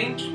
Har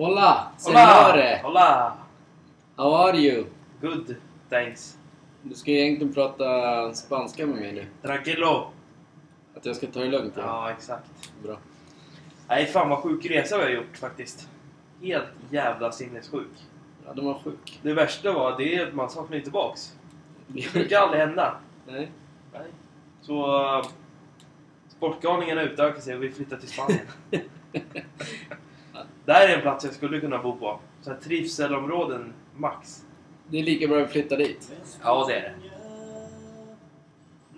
Hola, senore! Hola! How are you? Good, thanks. Du ska egentligen prata spanska med mig nu. Tranquilo! Att jag ska ta det lugnt. Ja. Ja, exakt. Bra. Nej, fan vad sjuk resa vi har gjort faktiskt. Helt jävla sinnessjuk. Ja, de var sjuk. Det värsta var det är att man saknar ju tillbaks. Det brukar aldrig hända. Nej. Nej. Så... Uh, Sportgalningarna utökar sig och vi flyttar till Spanien. Där är en plats jag skulle kunna bo på. Så här trivselområden max. Det är lika bra att flytta dit. Ja, det är det.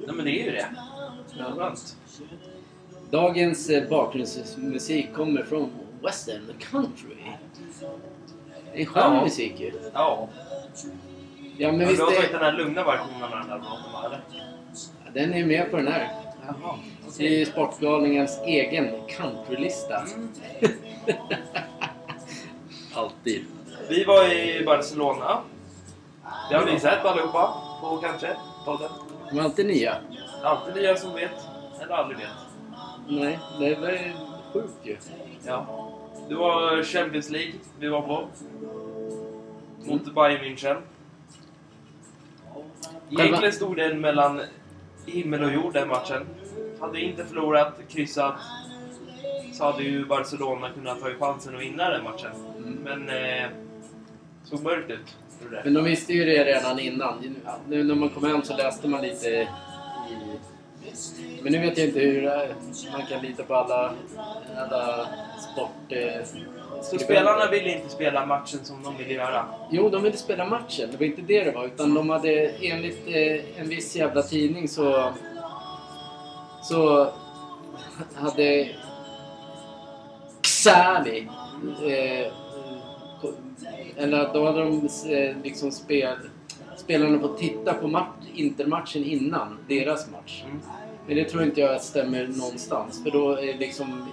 Nej, men det är ju det. Skönt. Dagens eh, bakgrundsmusik kommer från Western Country. Det är skön Ja. musik ju. Ja. Ja, men Men visst du har tagit är... den här lugna versionen av den här låten, va, eller? Den är med på den här. Jaha. Det är Sportgalningens egen countrylista. Mm. Alltid. Vi var i Barcelona. Det har vi sett allihopa på kanske podden. De är alltid nya. Alltid nya som vet, eller aldrig vet. Nej, det var ju sjukt ju. Ja. Det var Champions League vi var på. Mot Bayern München. Egentligen stod den mellan himmel och jord den matchen. Hade inte förlorat, kryssat, så hade ju Barcelona kunnat ta chansen att vinna den matchen. Mm. Men eh, såg mörkt ut. Men de visste ju det redan innan. Nu när man kom hem så läste man lite i... Men nu vet jag inte hur man kan lita på alla, alla sport... eh, Så spelarna ville inte spela matchen som de ville göra. Jo, de ville spela matchen. Det var inte det det var. Utan de hade enligt eh, en viss jävla tidning så... Så hade Xali... Eh, eller då hade de eh, liksom spel, spelarna fått titta på match, intermatchen innan deras match. Mm. Men det tror inte jag stämmer någonstans. För då är liksom...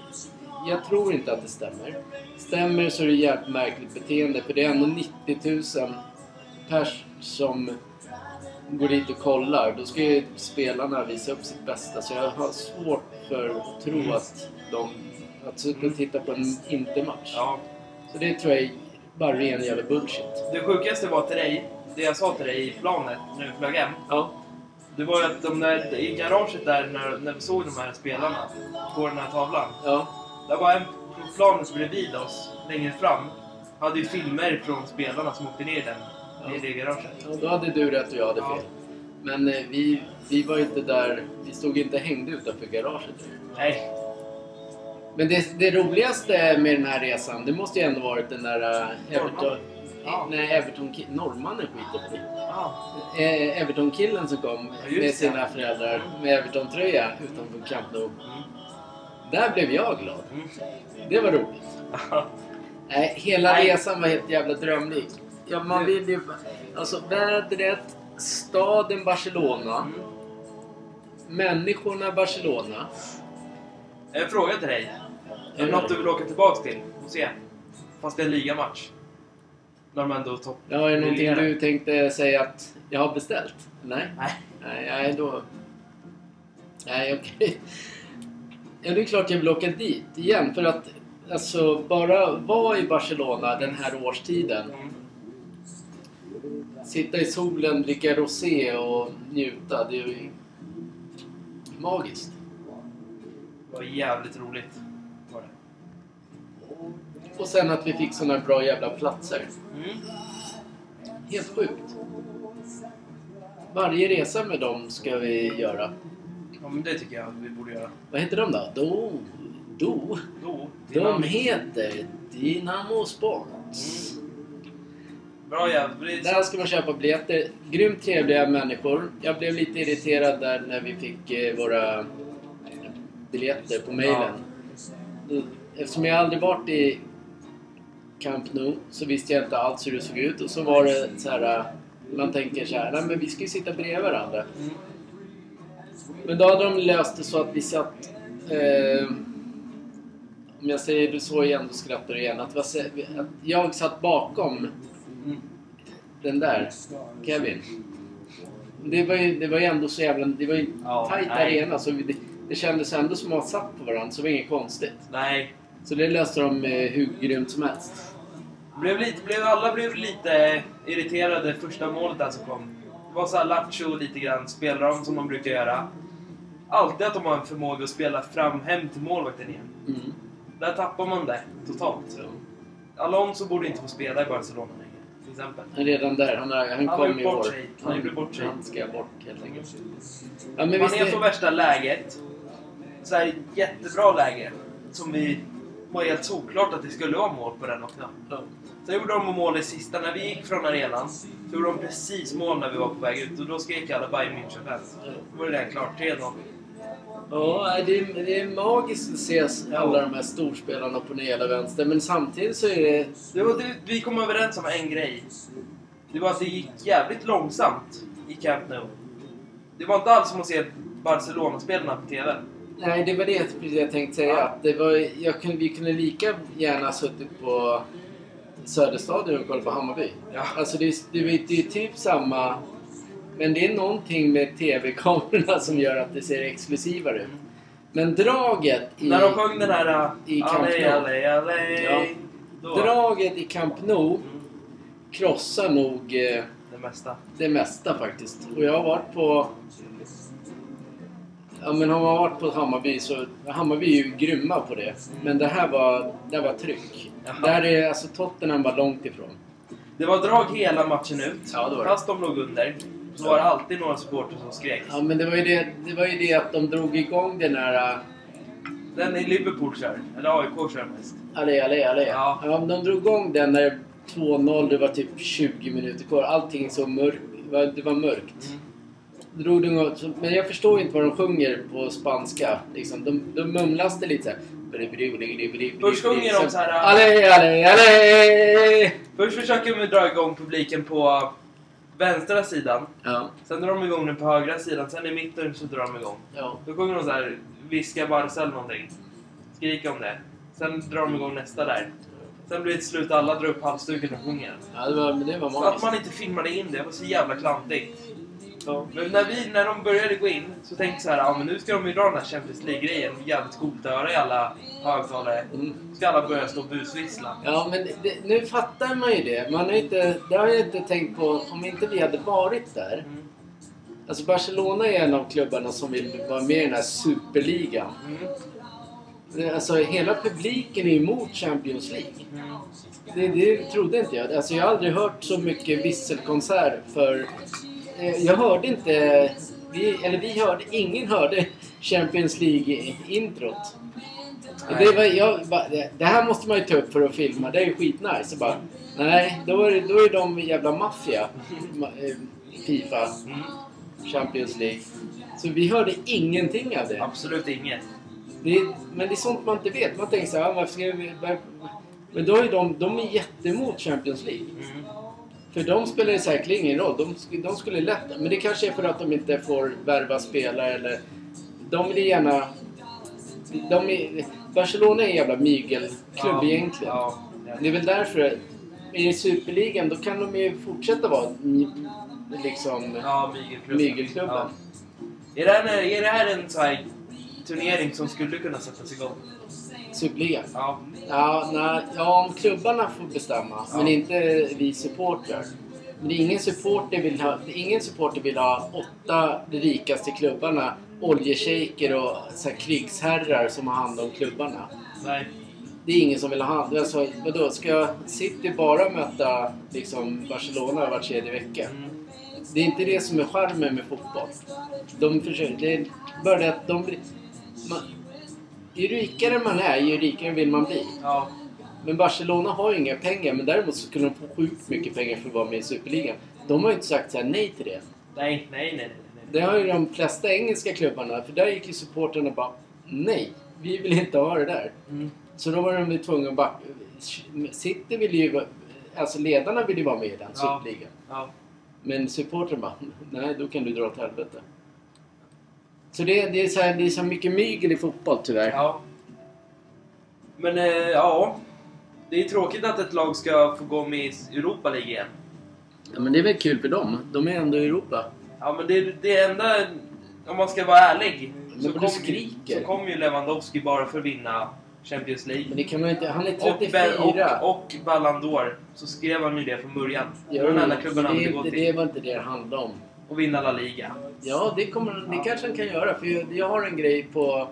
Jag tror inte att det stämmer. Stämmer så är det jävligt märkligt beteende. För det är ändå 90 000 pers som går dit och kollar. Då ska ju spelarna visa upp sitt bästa. Så jag har svårt för att tro Mm. att de... Att sitta och titta på en intermatch. Ja. Så det tror jag är bara ren jävla bullshit. Det sjukaste var till dig, det jag sa till dig i planet när vi flög hem. Ja. Det var ju att de där, i garaget där när, när vi såg de här spelarna på den här tavlan. Ja. Där var en på planet bredvid oss, längre fram. hade ju filmer från spelarna som åkte ner den, Ja. i det garaget. Ja, då hade du rätt och jag hade Ja. fel. Men eh, vi, vi var inte där, vi stod inte hängde utanför garaget. Nej. Men det, det roligaste med den här resan, det måste ju ändå varit den där uh, Everton... Ja. Nej, Everton... Norrmannen skiter på det. Ja. Eh, Everton-killen som kom Ja, med det. sina föräldrar med Everton-tröja utanför Camp Nou. Mm. Där blev jag glad. Mm. Det var roligt. Nej, hela Nej. resan var helt jävla drömlik. Ja, man vill ju... Alltså vädret, staden Barcelona, Mm. människorna Barcelona. En fråga till dig. Är det något du vill åka tillbaks till och se? Fast det är en ligamatch. När de ändå topp... Ja, är det någonting du tänkte säga att jag har beställt? Nej? Nej. Nej, då... Nej, okej. Ja, det är klart jag vill åka dit igen. För att alltså, bara vara i Barcelona den här årstiden. Sitta i solen, dricka rosé och njuta. Det är ju magiskt. Det var jävligt roligt. Var det. Och sen att vi fick såna bra jävla platser. Mm. Helt sjukt. Varje resa med dem ska vi göra. Ja, men det tycker jag vi borde göra. Vad heter de då? Do... Do... Då. De heter Dynamo Sport. Bra jävligt. Där ska man köpa biljetter. Grymt trevliga människor. Jag blev lite irriterad där när vi fick eh, våra biljetter på mejlen. Eftersom jag aldrig varit i Camp Nou så visste jag inte alls hur det såg ut. Och så var det så här... Man tänker så här, nej men vi ska ju sitta bredvid varandra. Mm. Men då hade de löst det så att vi satt... Eh, om jag säger det så igen, då skrattar du igen. Att, att jag satt bakom den där, Kevin. Det var ju, det var ju ändå så jävla... Det var ju en Ja, tajt nej. arena så det, det kändes ändå som att man satt på varandra så det var inget konstigt. Nej. Så det löste de eh, hur grymt som helst. Blev lite, blev, alla blev lite irriterade första målet där som kom. Det var såhär lattjo lite grann. Spelar de som de brukar göra. Alltid att de har en förmåga att spela fram hem till målvakten igen. Mm. Där tappar man det totalt. Så. Alonso borde inte få spela i Barcelona längre. Till exempel. Redan där, han, har, han Han kom i år. Han har gjort bort sig. Han ska bort helt enkelt. Ja, men Man är är- på värsta läget. Så här, jättebra läge. Som vi var helt såklart att det skulle vara mål på den också. Sen gjorde de mål i sista. När vi gick från arenan så gjorde de precis mål när vi var på väg ut. Och då skrek alla Bayern München-fans. Då var det redan klart. 3-0. Ja, det är, det är magiskt att se alla de här storspelarna på den hela vänster. Men samtidigt så är det... Det var, det, vi kom överens om en grej. Det var att det gick jävligt långsamt i Camp Nou. Det var inte alls som att se Barcelona-spelarna på TV. Nej, det var det jag tänkte säga. Ja. Det var, kunde, vi kunde lika gärna suttit på Söderstadion och kollat på Hammarby. Ja. Alltså det, det, det är typ samma... Men det är någonting med TV-kamerorna som gör att det ser exklusivare ut. Men draget i... När de sjöng den här... uh, I Camp Alley, Nou. alley, alley. Ja. Då. Draget i Camp Nou Mm, krossar nog eh, det mesta. det mesta faktiskt. Och jag har varit på... Ja men har man varit på Hammarby så... Hammarby är ju grymma på det. Men det här var, det var tryck. Jaha. Där är alltså Tottenham var långt ifrån. Det var drag hela matchen ut. Ja, det var det. Fast de låg under. Så var det alltid några supportrar som skrek. Ja men det var ju det, det, var ju det att de drog igång den här... äh, Den är Liverpool kör. Eller AIK kör mest. Allé, allé, allé. Ja. Ja. de drog igång den när 2-0, det var typ 20 minuter kvar. Allting så mörkt. Det var, mörkt. Mm. Drog de men jag förstår inte vad de sjunger på spanska. Liksom, de, de mumlas det lite såhär. Först sjunger de så här, äh, Allé, allé, allé! Först försöker vi dra igång publiken på vänstra sidan. Ja, Sen drar de igång den på högra sidan. Sen i mitten så drar de igång. ja. Då sjunger de så här, viska Barca eller någonting. Skriker om det. Sen drar de igång nästa där. Sen blir det till slut alla drar upp halsduken och sjunger. ja det var, men det var Så att magiskt. man inte filmade in det, det var så jävla klantigt. Ja. Men när, vi, när de började gå in så tänkte jag så här, ja men nu ska de ju dra den här Champions League-grejen. Jävligt coolt att höra i alla högtalare. Mm. Ska alla börja stå och busvissla. Ja, men det, nu fattar man ju det. Man har inte, det har jag inte tänkt på om inte vi hade varit där. Mm. Alltså Barcelona är en av klubbarna som vill vara med i den här superligan. Mm. Alltså hela publiken är emot Champions League. Mm. Det, det trodde inte jag. Alltså jag har aldrig hört så mycket visselkonsert för... eh, Jag hörde inte... Vi, eller vi hörde... Ingen hörde Champions League-introt. Det, var, jag, bara, det här måste man ju ta upp för att filma. Det är ju skitnice. Så bara, nej, då är, då är de jävla maffia. Ma- eh, Fifa. Champions League. Så vi hörde ingenting av det. Absolut inget. Det, men det är sånt man inte vet. Man tänker så här, "Ah, varför ska vi, Men då är de, de är jättemot Champions League. Mm. För de spelar ju säkerligen ingen roll. De, de skulle lätt... Men det kanske är för att de inte får värva spelare eller... De vill gärna... De är, Barcelona är en jävla mygelklubb Ja. egentligen. Ja. Det är väl därför... I Superligan då kan de ju fortsätta vara liksom Ja, mygelklubben. mygelklubben. Ja. Är, det här, är det här en sån här turnering som skulle kunna sättas igång? Superligan. Ja. Ja, nej, ja, om klubbarna får bestämma, men inte vi supportrar. Men ingen supporter vill ha, ingen supporter vill ha åtta de rikaste klubbarna, oljeshejker och så här, krigsherrar som har hand om klubbarna. Nej. Det är ingen som vill ha hand alltså, vadå, Ska City bara möta liksom, Barcelona var tredje vecka? Mm. Det är inte det som är charmen med fotboll. De försöker, det är bara det att de. Man, ju rikare man är, ju rikare vill man bli. Ja. Men Barcelona har ju inga pengar, men däremot så skulle de få sjukt mycket pengar för att vara med i Superligan. De har ju inte sagt så nej till det. Nej, nej, nej, nej. nej. Det har ju de flesta engelska klubbarna, för där gick ju supporterna bara nej, vi vill inte ha det där. Mm. Så då var de tvungna att backa. City vill ju, alltså ledarna vill ju vara med i den Ja. Superligan. Ja. Men supporten bara, nej då kan du dra åt helvete. Så det, det, är så här, det är så mycket mygel i fotboll tyvärr. Ja. Men eh, ja. Det är tråkigt att ett lag ska få gå med i Europa League igen. Ja, men det är väl kul för dem. De är ändå i Europa. Ja, men det, det enda... Om man ska vara ärlig. Så vad du kom, ju Lewandowski bara för att vinna Champions League. Men det kan man inte, han är Och, 34. Ben- och, och Ballon d'Or. Så skrev han ju det från början. Enda men klubben han det, gå det, det var inte det det handlade om. Och vinna La Liga. Ja, det, kommer, det kanske han kan göra. För jag, jag har en grej på...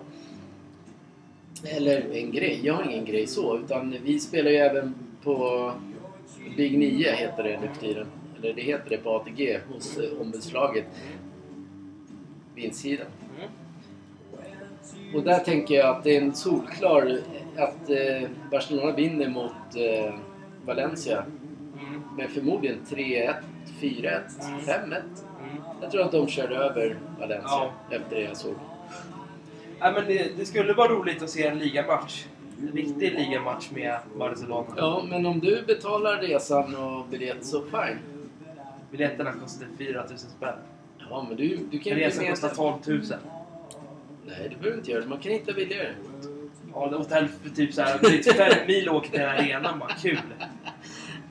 Eller en grej, jag har ingen grej så. Utan vi spelar ju även på Big 9 heter det nu för tiden. Eller det heter det på ATG hos eh, ombudslaget. Vinstsidan. Mm. Och där tänker jag att det är en solklar att eh, Barcelona vinner mot eh, Valencia. Mm. med förmodligen 3-1, 4-1, Mm. 5-1. Jag tror att de körde över Valencia Ja. efter det jag såg. Ja, men det, det skulle vara roligt att se en ligamatch. En riktig ligamatch med Barcelona. Ja, men om du betalar resan och biljett så fine. Biljetterna kostar 4 000 spänn. Ja, men du, du kan ju Resan med- kostar 12 000. Nej, du behöver inte göra det. Man kan hitta billigare. Ja, det hotell för typ såhär, drygt fem mil åker till arenan bara. Kul!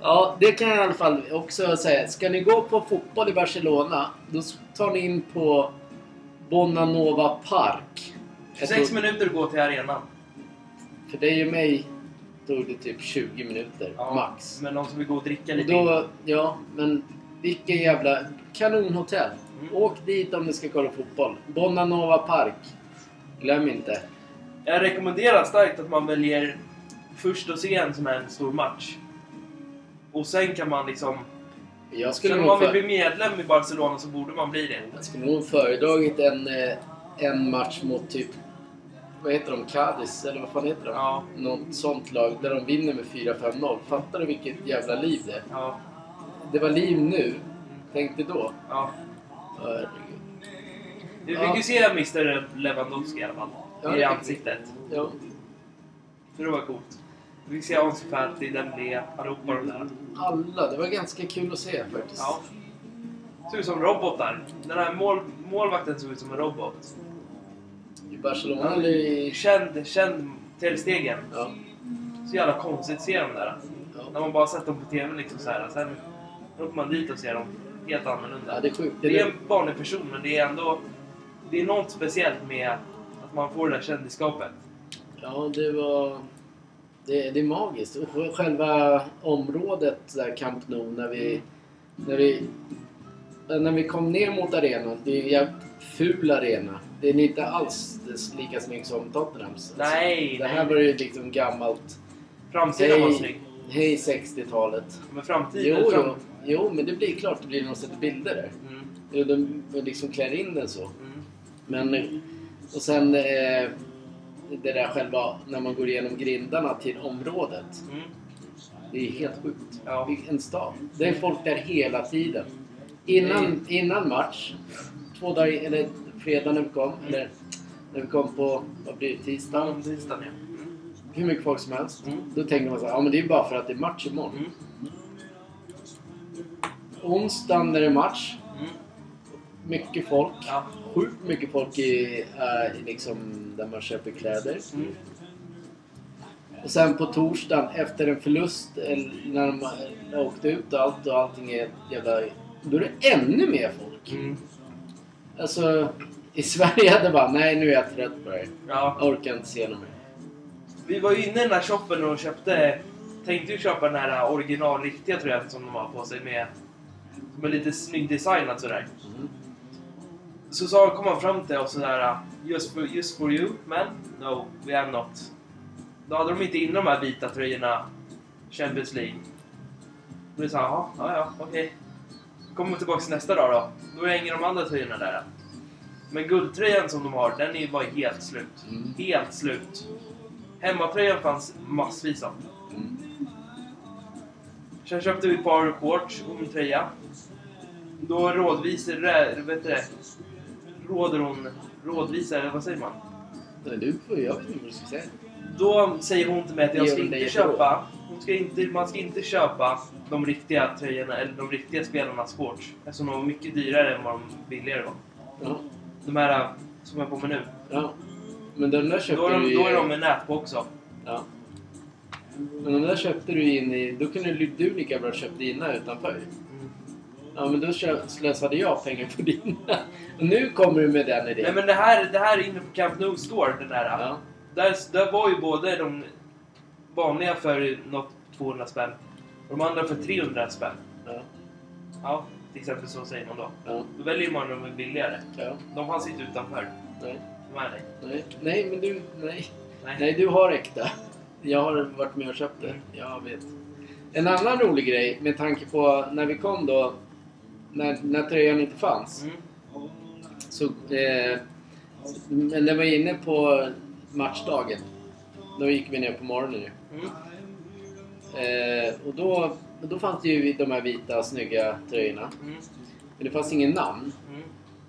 Ja, det kan jag i alla fall också säga. Ska ni gå på fotboll i Barcelona, då tar ni in på Bonanova Park. Jag 26 tror- minuter att gå till arenan. För dig och mig tog det typ 20 minuter, Ja, max. Men de som vill gå och dricka Och lite då, ja, men vilken jävla kanonhotell. Mm. Åk dit om ni ska kolla fotboll. Bonanova Park. Glöm inte. Jag rekommenderar starkt att man väljer först att se en sån här stor match. Och sen kan man liksom... Jag skulle, Sen om man vill för, bli medlem i Barcelona så borde man bli det. jag skulle nog föredragit en, eh, en match mot typ... Vad heter de? Cadiz? Eller vad fan heter de? Ja, Något sånt lag där de vinner med 4-5-0. Fattar du vilket jävla liv det är? ja, Det var liv nu. Tänk dig då. ja. Herregud. Ja. fick ju se Mr Lewandowski i alla fall. Ja, I ansiktet. Ja. Så det var coolt. Vi fick se Ansu Fati, Dembélé, allihopa de där. Alla. Det var ganska kul att se faktiskt. Ja. Såg ut som robotar. Den här mål, målvakten såg ut som en robot. I Barcelona eller i... Känd, känd Ter. Ja. Så jävla konstigt att se dem där. När ja. man bara sett dem på TV liksom så här. Sen åker man dit och ser dem helt annorlunda. Ja, det är sjukt. Det är en vanlig person men det är ändå... Det är något speciellt med att man får det där kändisskapet. Ja, det var... Det, det är magiskt. Och själva området där Camp Nou när vi... När vi, när vi kom ner mot arenan. Det är en jävligt ful arena. Den är inte alls lika snygg som Tottenhams. Nej, Det här nej. var ju liksom gammalt. Framsidan var Hej. snygg. Hej 60-talet. Men framtiden... Jo, fram... jo, men det blir klart det blir de sätter bilder där. Mm, de liksom klär in den så. mm. Men, och sen eh, det där själva när man går igenom grindarna till området. Mm. Det är helt sjukt. Ja. Vilken stad. Det är folk där hela tiden. Innan, innan match, två dagar, eller fredag när vi kom, eller när vi kom på, vad blir det, tisdag? Ja, tisdagen ja. Mm. Hur mycket folk som helst. Mm. Då tänkte man så här, ja men det är bara för att det är match imorgon. Mm. Onsdagen när det är match, Mm. Mycket folk. Ja. Sjukt mycket folk i, äh, i liksom där man köper kläder. Mm. Och sen på torsdagen efter en förlust, eller när de har åkt ut och allt och allting är jävla... Då är det ännu mer folk. Mm. Alltså, i Sverige hade bara, nej nu är jag trött på det. Ja. Jag orkar inte se något mer. Vi var ju inne i den här shoppen och köpte... Tänkte ju köpa den här original riktiga tröjan som de har på sig med... Med lite snygg designat sådär. Mm. Så sa, kom han fram till oss sådär... Just for, just for you, man. No, we have not. Då hade de inte inne de här vita tröjorna. Champions League. Då vi sa, jaha, ja, ja, okej. Kommer vi tillbaka nästa dag då. Då hänger de andra tröjorna där. Men guldtröjan som de har, den är ju bara helt slut. Mm. Helt slut. Hemmatröjan fanns massvis av. Mm. Sen köpte vi ett par shorts och en tröja. Då rådvisar, rä- vet du det, råder hon, rådvisar, vad säger man? Nej, du får jag vet inte vad du ska säga. Då säger hon till mig att jag ska inte köpa, hon ska inte, man ska inte köpa de riktiga tröjorna, eller de riktiga spelarnas shorts. Eftersom de var mycket dyrare än vad de billigare var. Ja. De här äh, som jag har på mig nu. ja. Men den där köpte Då är, du de, då är de med nät på också. Ja. Men de där köpte du in i... Då kunde du lika bra köpt dina utanför. Mm. Ja, men då slösade jag pengar på dina. Och nu kommer du med den idén. Nej men det här, det här är inne på Camp Nou Store, den där. Ja. Där, där var ju både de vanliga för något 200 spänn och de andra för 300 spänn. Ja. Ja, till exempel så säger man då. Ja. Då väljer man de billigare. Ja. De fanns inte utanför. Nej. De nej. Nej. Nej, men du... Nej. Nej. Nej, du har äkta. Jag har varit med och köpt det. Jag vet. En annan rolig grej med tanke på när vi kom då, när, när tröjan inte fanns. Mm. Så, eh, men den var inne på matchdagen. Då gick vi ner på morgonen ju. Mm. Eh, och då, då fanns det ju de här vita snygga tröjorna. Mm. Men det fanns ingen namn. Mm.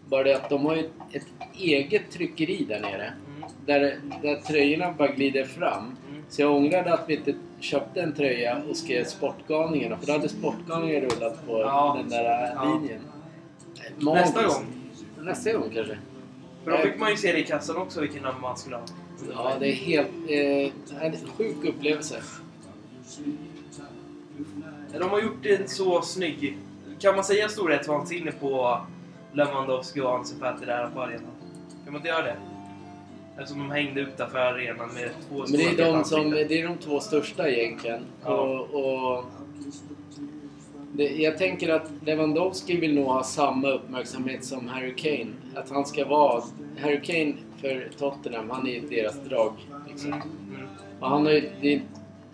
Bara det att de har ju ett eget tryckeri där nere. Mm. Där, där tröjorna bara glider fram. Mm. Så jag ångrade att vi inte köpte en tröja och skrev Sportgalningarna. För då hade Sportgalningarna rullat på Ja. den där Ja. linjen. Nästa Magiskt. gång. Nästa gång kanske. För då fick man ju se det i kassan också vilken namn man skulle ha. Ja, det är helt... Eh, en sjuk upplevelse. De har gjort en så snygg... Kan man säga storhetsvansinne på Lewandowski och Ansu Fati där på arenan? Kan man inte göra det? Eftersom de hängde utanför arenan med två Men det är, de som, det är de två största egentligen. Ja. Och, och det, jag tänker att Lewandowski vill nog ha samma uppmärksamhet som Harry Kane. Att han ska vara... Harry Kane för Tottenham, han är ju deras drag. Liksom. Mm. Mm. Och han har ju det,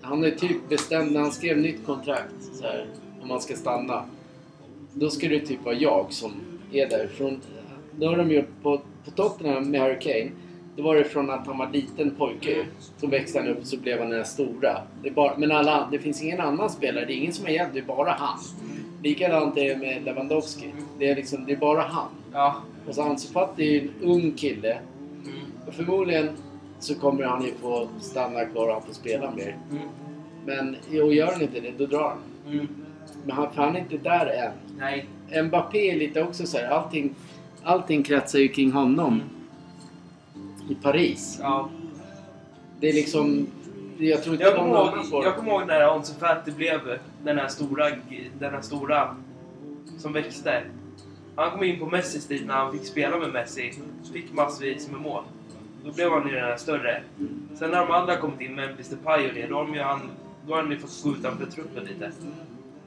han har typ bestämt när han skrev nytt kontrakt så här, om han ska stanna. Då ska det typ vara jag som är där. Från, då har de gjort på, på Tottenham med Harry Kane. Då var det från att han var liten pojke. Så växte han upp så blev han den stora. Det är bara, men alla, det finns ingen annan spelare. Det är ingen som har hjälpt. Det är bara han. Likadant är det med Lewandowski. Det är, liksom, det är bara han. Ja. Och så Ansu Fati är ju en ung kille. Mm. Och förmodligen så kommer han ju få stanna kvar och han får spela mer. Mm. Men och gör han inte det, då drar han. Mm. Men han, han är inte där än. Nej. Mbappé är lite också så här, allting, allting kretsar ju kring honom. I Paris. Ja. Det är liksom... Jag tror inte Jag någon kommer ihåg, annan får... jag kommer ihåg när Ansu Fati blev den här stora, den här stora som växte. Han kom in på Messis tid när han fick spela med Messi. Fick massvis med mål. Då blev han ju den här större. Sen när de andra kommit in, Memphis Depay och det, då har han, då har han ju fått gå utanför truppen lite.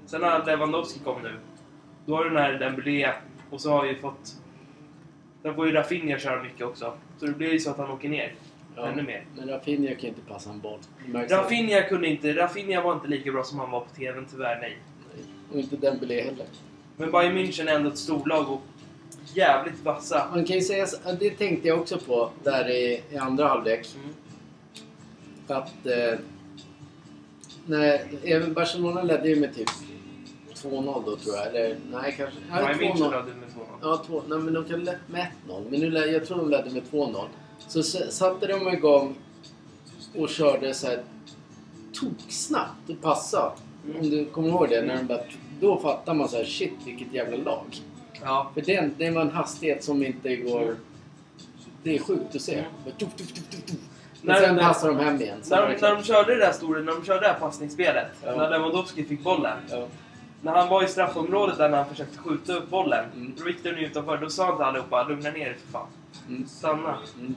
Sen när Lewandowski kom nu, då har den här Dembélé och så har vi fått Sen får ju Rafinha köra mycket också. Så det blir ju så att han åker ner. Ja. Ännu mer. Men Rafinha kan inte passa en boll. Rafinha kunde inte... Rafinha var inte lika bra som han var på TVn, tyvärr nej. Och inte Dembélé heller. Men Bayern München är ändå ett storlag och jävligt vassa. Man kan ju säga, så- det tänkte jag också på där i, i andra halvlek. Mm. Att... Eh, när, även Barcelona ledde ju med typ 2-0 då tror jag. Eller nej kanske... Nej, 2-0. hade med 2-0. Ja, två, nej, men de kan lett med 1-0. Men nu, jag tror de ledde med 2-0. Så s- satte de igång och körde så här toksnabbt och passa. Mm. Om du kommer ihåg det? När de bara, då fattar man så här, shit vilket jävla lag. Ja. För den, det var en hastighet som inte går... Det är sjukt att se. Mm. Bara tuff, tuff, tuff, tuff, tuff. När- Men sen när- passar de hem igen. När var de, det när klart. de körde det där stora, när de körde det här passningsspelet. Ja. När Lewandowski fick bollen. Ja. När han var i straffområdet där när han försökte skjuta upp bollen. Mm. Då gick den utanför. Då sa han till allihopa, lugna ner er för fan. Mm. Stanna. Mm.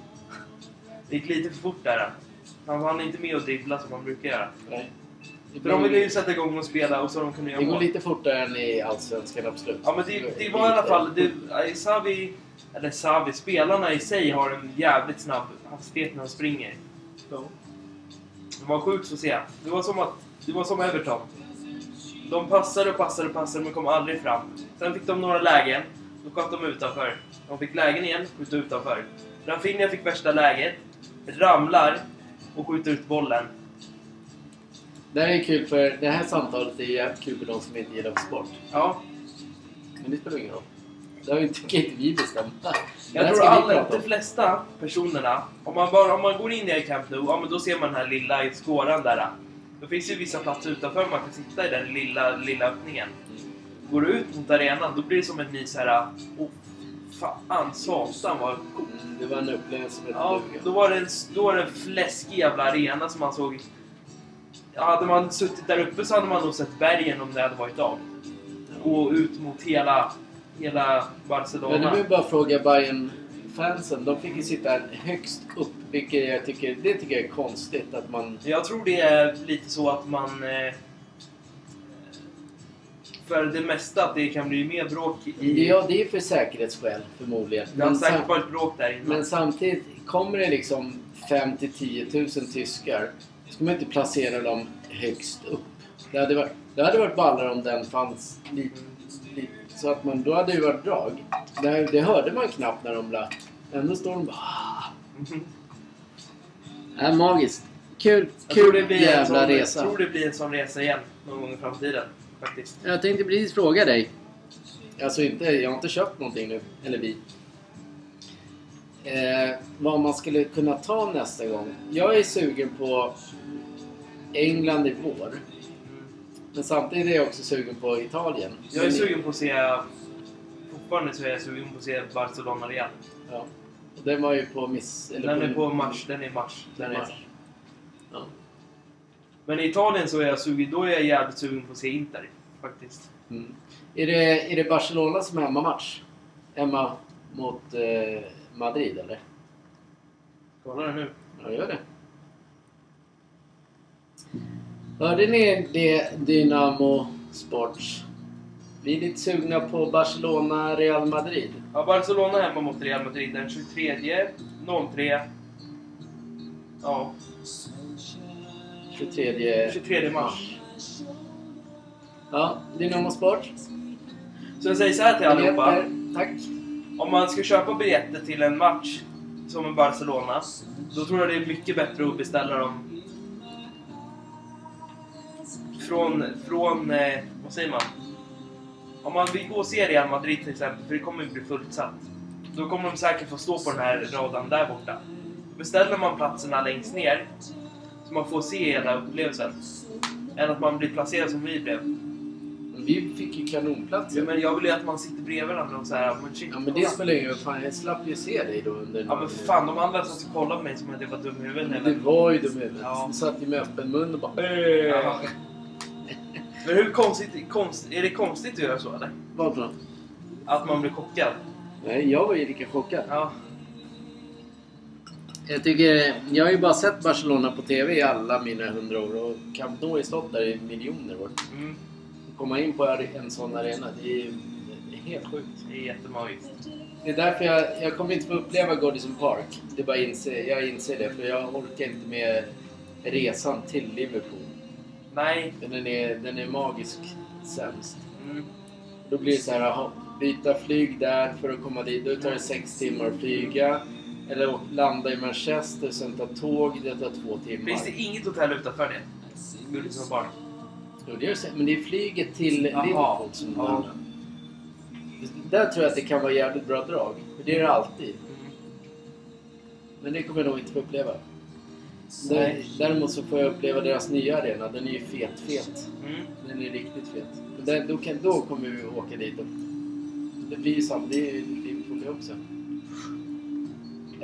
Det gick lite för fort där. Han hann inte med att dribbla som han brukar göra. Nej. För de ville ju sätta igång och spela och så de kunde göra Det går mål. lite fortare än i Allsvenskan, absolut. Ja men det, det var i alla fall... Det, Savi, eller Savi, spelarna i sig har en jävligt snabb hastighet när de springer. Ja. Det var sjukt att se. Det var som att... Det var som Everton. De passade och passade och passade men kom aldrig fram. Sen fick de några lägen. Då sköt de utanför. De fick lägen igen, skjuta utanför. Rafinha fick värsta läget. Ramlar och skjuter ut bollen. Det här är kul för det här samtalet är jävligt kul för de som inte gillar sport. Ja, Men det spelar ingen roll. Det har ju inte, inte vi här jag tror alla, de flesta personerna, om man, bara, om man går in i Camp Nou, ja men då ser man den här lilla skåran där. Då finns ju vissa platser utanför man kan sitta i den lilla, lilla öppningen. Går du ut mot arenan, då blir det som en ny så här. Oh, fan, satan vad coolt. Det var en upplevelse hette Ja, då var det en, då var det en fläskig jävla arena som man såg. Ja, hade man suttit där uppe så hade man nog sett bergen om det hade varit dag. Och ut mot hela, hela Barcelona. Men du vill bara fråga bayern fansen De fick ju sitta högst upp, vilket jag tycker, det tycker jag är konstigt att man... Jag tror det är lite så att man... Eh, för det mesta att det kan bli mer bråk i... Ja, det är för säkerhetsskäl förmodligen. det har säkert varit bråk där innan. men samtidigt, kommer det liksom 5 till 10 000 tyskar, ska man inte placera dem högst upp. Det hade varit, det hade varit ballare om den fanns lite så att man, då hade det ju varit drag. Det, det hörde man knappt när de la. Ändå står de bara... Äh, magiskt. Kul, tror det kul blir en jävla sån, resa. Jag tror det blir en sån resa igen någon gång i framtiden. Faktiskt. Jag tänkte precis fråga dig. Alltså inte, jag har inte köpt någonting nu. Eller vi. Eh, vad man skulle kunna ta nästa gång. Jag är sugen på England i vår. Men samtidigt är jag också sugen på Italien. Jag är sugen på att se... Fortfarande så är jag sugen på att se Barcelona Real. Ja. Och den var ju på miss... Eller Den är på match. Den är match. Den är. mars. Ja. Men i Italien så är jag sugen, då är jag jävligt sugen på att se Inter. Faktiskt. Mm. Är, det, är det Barcelona som är hemmamatch? Hemma mot eh, Madrid eller? Kolla det nu. Ja, gör det. Hörde ni det Dynamo Sports? Vi är lite sugna på Barcelona Real Madrid. Ja, Barcelona hemma mot Real Madrid den 23, 03. Ja, 23, 23 mars. Ja, Dynamo Sport. Så jag säger så här till allihopa. Biljetter, Tack. Om man ska köpa biljetter till en match som en Barcelona, då tror jag det är mycket bättre att beställa dem från, från eh, vad säger man? Om man vill gå och se Real Madrid till exempel, för det kommer ju bli fullsatt. Då kommer de säkert få stå på den här raden där borta. Beställer man platserna längst ner, så man får se hela upplevelsen. Än att man blir placerad som vi blev. Vi fick ju kanonplatser. Ja, men jag vill ju att man sitter bredvid varandra och såhär, men shit. Ja men det spelar ingen roll. Fan, jag slapp ju se dig då under Ja men för fan, de andra satt och kollade på mig som att jag var dum i huvudet. Men eller? Det var ju dum i huvudet. Ja. Du satt ju med öppen mun och bara Ja. Men hur konstigt, konst, är det konstigt att göra så eller? Vad för något? Att man blir chockad? Nej, jag var ju lika chockad. Ja. Jag tycker, jag har ju bara sett Barcelona på TV i alla mina hundra år och Camp Nou har stått där i miljoner år. Mm. Att komma in på en sån arena, det är ju helt sjukt. Det är jättemagiskt. Det är därför jag, jag kommer inte få uppleva Goodison Park. Det är bara inse, jag inser det, för jag orkar inte med resan till Liverpool. Nej. Den är, den är magisk sämst. Mm. Då blir det så här, aha, byta flyg där för att komma dit. Då tar det sex timmar att flyga. Eller landa i Manchester, sen ta tåg. Det tar två timmar. Finns det inget hotell utanför det? Park? Jo, det gör det, men det är flyget till. Liverpool som Ja. Där tror jag att det kan vara jävligt bra drag. För det är det alltid. Mm. Men det kommer jag nog inte få uppleva. Nej. Däremot så får jag uppleva deras nya arena. Den är ju fet, fet. Mm. Den är riktigt fet. Den, då, kan, då kommer vi åka dit. Och, det blir ju samma. Det är ju Liverpool också.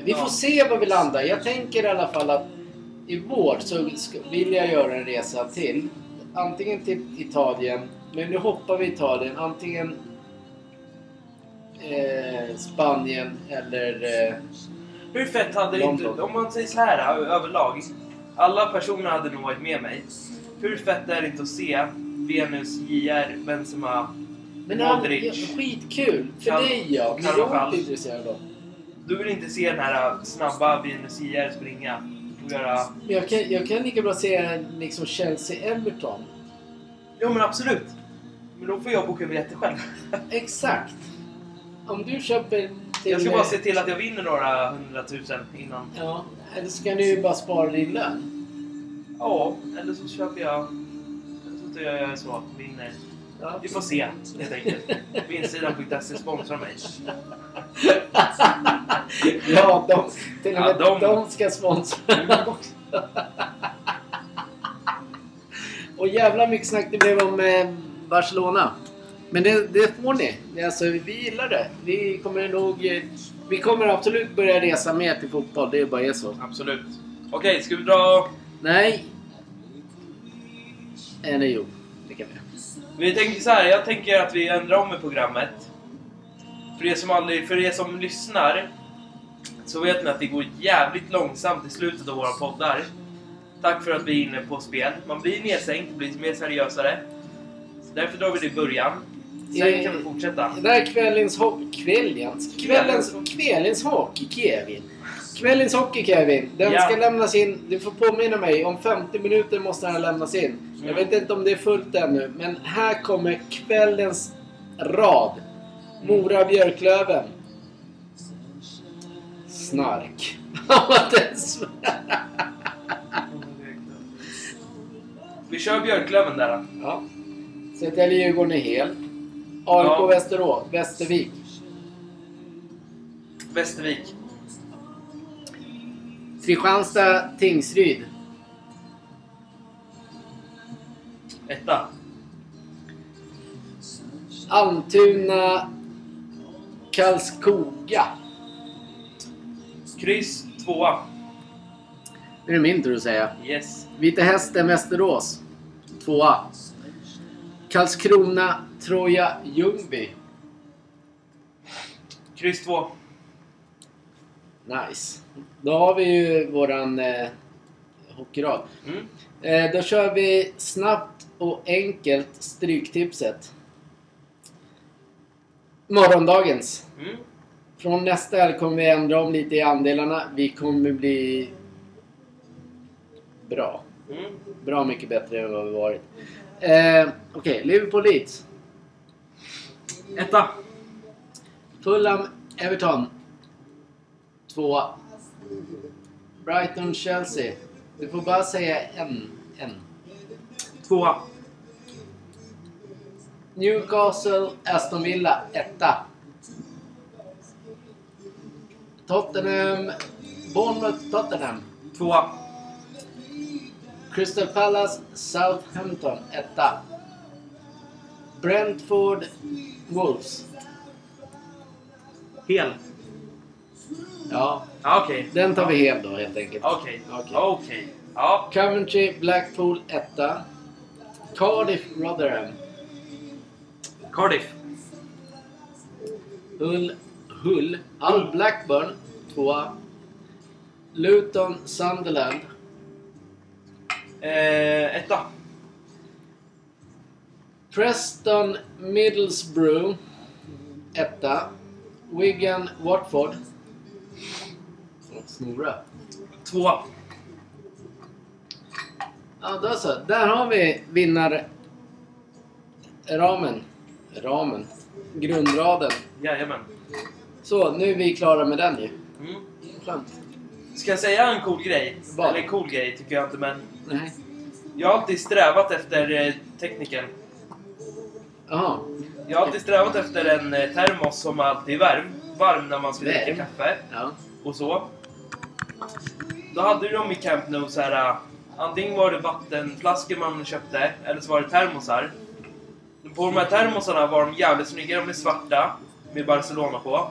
Vi får se var vi landar. Jag tänker i alla fall att i vår så vill jag göra en resa till. Antingen till Italien. Men nu hoppar vi Italien. Antingen eh, Spanien eller... Eh, Hur fett hade det inte... Om man säger så här överlag. Alla personer hade nog varit med mig. Hur fett är det inte att se Venus, JR, Benzema, men Modric. skitkul! För Kan- dig ja. Men jag är inte intresserad av. Du vill inte se den här äh, snabba Venus JR springa och göra... Men jag kan, jag kan lika bra se liksom Chelsea-Everton. Jo men absolut! Men då får jag boka biljetter själv. Exakt! Om du köper till... Jag ska bara se till att jag vinner några hundratusen innan. Ja, eller så kan du ju bara spara din lön. Ja, eller så köper jag... Eller så gör jag så. Vinner. Ja. Vi får se helt enkelt. Vinstsidan.se sponsrar mig. ja, de, till och med Ja, de- de ska sponsra också. och jävla mycket snack det blev om eh, Barcelona. Men det, det får ni. Det är Alltså, vi gillar det. Vi kommer nog... eh, Vi kommer absolut börja resa mer till fotboll. Det bara är så. Absolut. Okej, ska vi dra... Nej. Eller jo, det kan vi. Tänker så här, jag tänker att vi ändrar om i programmet. För er som, aldrig, för er som lyssnar så vet ni att det går jävligt långsamt i slutet av våra poddar. Tack för att vi är inne på spel. Man blir nedsänkt, blir mer seriösare. Så därför drar vi det i början. Sen kan vi fortsätta. Det där är kvällens hockey... Kvällens? Kvällens, kvällens hockey, Kevin. Kvällens hockey, Kevin. Den Ja. ska lämnas in. Du får påminna mig. Om 50 minuter måste den lämnas in. Jag vet inte om det är fullt ännu. Men här kommer kvällens rad. Mora-Björklöven. Snark. Vi kör Björklöven där. ja. Södertälje-Djurgården är hel. AIK Ja. Västerås. Västervik. Västervik. Kristianstad-Tingsryd. Etta. Almtuna Karlskoga. Kryss tvåa. Nu är det min tur att säga. Yes. Vita Hästen Västerås. Tvåa. Karlskrona Troja Ljungby. Kryss två. Nice. Då har vi ju våran eh, hockeyrad. Mm. Eh, då kör vi snabbt och enkelt Stryktipset. Morgondagens. Mm. Från nästa helg kommer vi ändra om lite i andelarna. Vi kommer bli bra. Mm. Bra mycket bättre än vad vi varit. Eh, Okej, Liverpool Leeds. Etta. Fulham Everton. Tvåa. Brighton Chelsea. Du får bara säga en. en. Tvåa. Newcastle Aston Villa. Etta. Tottenham Bournemouth Tottenham. Tvåa. Crystal Palace Southampton. Etta. Brentford Wolves. Hel. Ja, Ja, okej. den tar vi helt då helt enkelt. Okej. Okej. Okej. Ja. Coventry Blackpool etta. Cardiff Rotherham. Cardiff. Hull, Hull, Hull Blackburn tvåa. Luton Sunderland. Eh, etta. Preston Middlesbrough. etta. Wigan, Watford. Snora. Två. Ja, då så. Där har vi vinnare... Ramen. Ramen. Grundraden. Jajamän. Så, nu är vi klara med den ju. Mm. Skönt. Ska jag säga en cool grej? Vad? Eller cool grej tycker jag inte, men Nej. jag har alltid strävat efter eh, tekniken. Jaha. Jag har alltid strävat efter en eh, termos som alltid är varm, varm när man ska dricka kaffe Ja. och så. Då hade de i Camp Nou så här. eh, Antingen var det vattenflaskor man köpte, eller så var det termosar. På de här termosarna var de jävligt snygga, de är svarta med Barcelona på.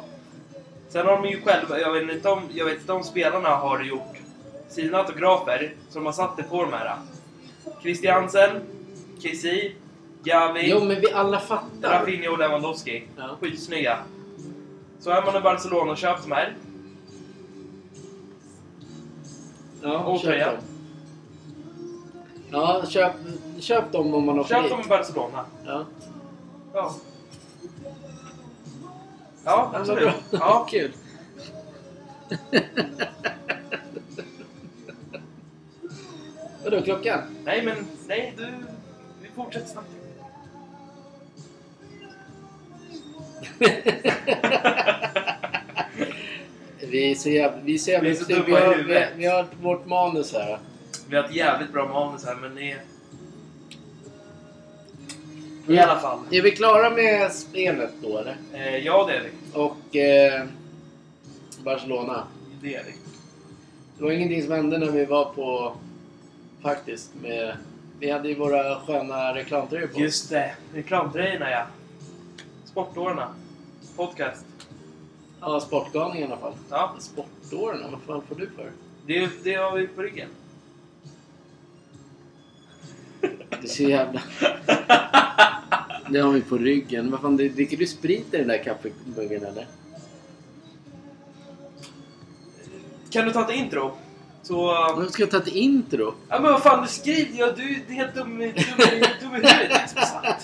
Sen har de ju själva, jag vet inte om, jag vet inte om spelarna har gjort sina autografer som har satt det på de här. Christiansen, Kessie, Gavi, Jo, men vi alla fattar. Rafinha och Lewandowski. Ja. Skitsnygga. Så är man i Barcelona och köpt de här. Ja, Och köp tröja. dem. Ja, köp, köp dem om man har Köp dem i Barcelona. Ja. Ja. Ja, Ja, vad absolut. bra. Ja. Kul. Vadå, klockan? Nej, men nej, du... Vi fortsätter snabbt. Vi är så jävla... Vi är så jävla Vi är så vi, dumma i har, vi, huvudet. vi har vårt manus här. Vi har ett jävligt bra manus här, men det... I alla fall. Är vi klara med spelet då eller? Eh, ja, det är vi. Och eh, Barcelona. Det är vi. Det var ingenting som hände när vi var på... Faktiskt. Med, vi hade ju våra sköna reklamtröjor på. Just det. Reklamtröjorna, ja. Sportårarna. Podcast. Ja, Sportgalningen i alla fall. Ja, Sportåren, vad fan får du för? det, det har vi på ryggen. Det är så jävla... Det har vi på ryggen. Vad fan, dricker du sprit i den där kaffemuggen eller? Kan du ta ett intro? Så... Varför ska jag ta ett intro? Ja men vad fan, du skriver ja, du är helt dum, dum, i- dum i huvudet Jesper.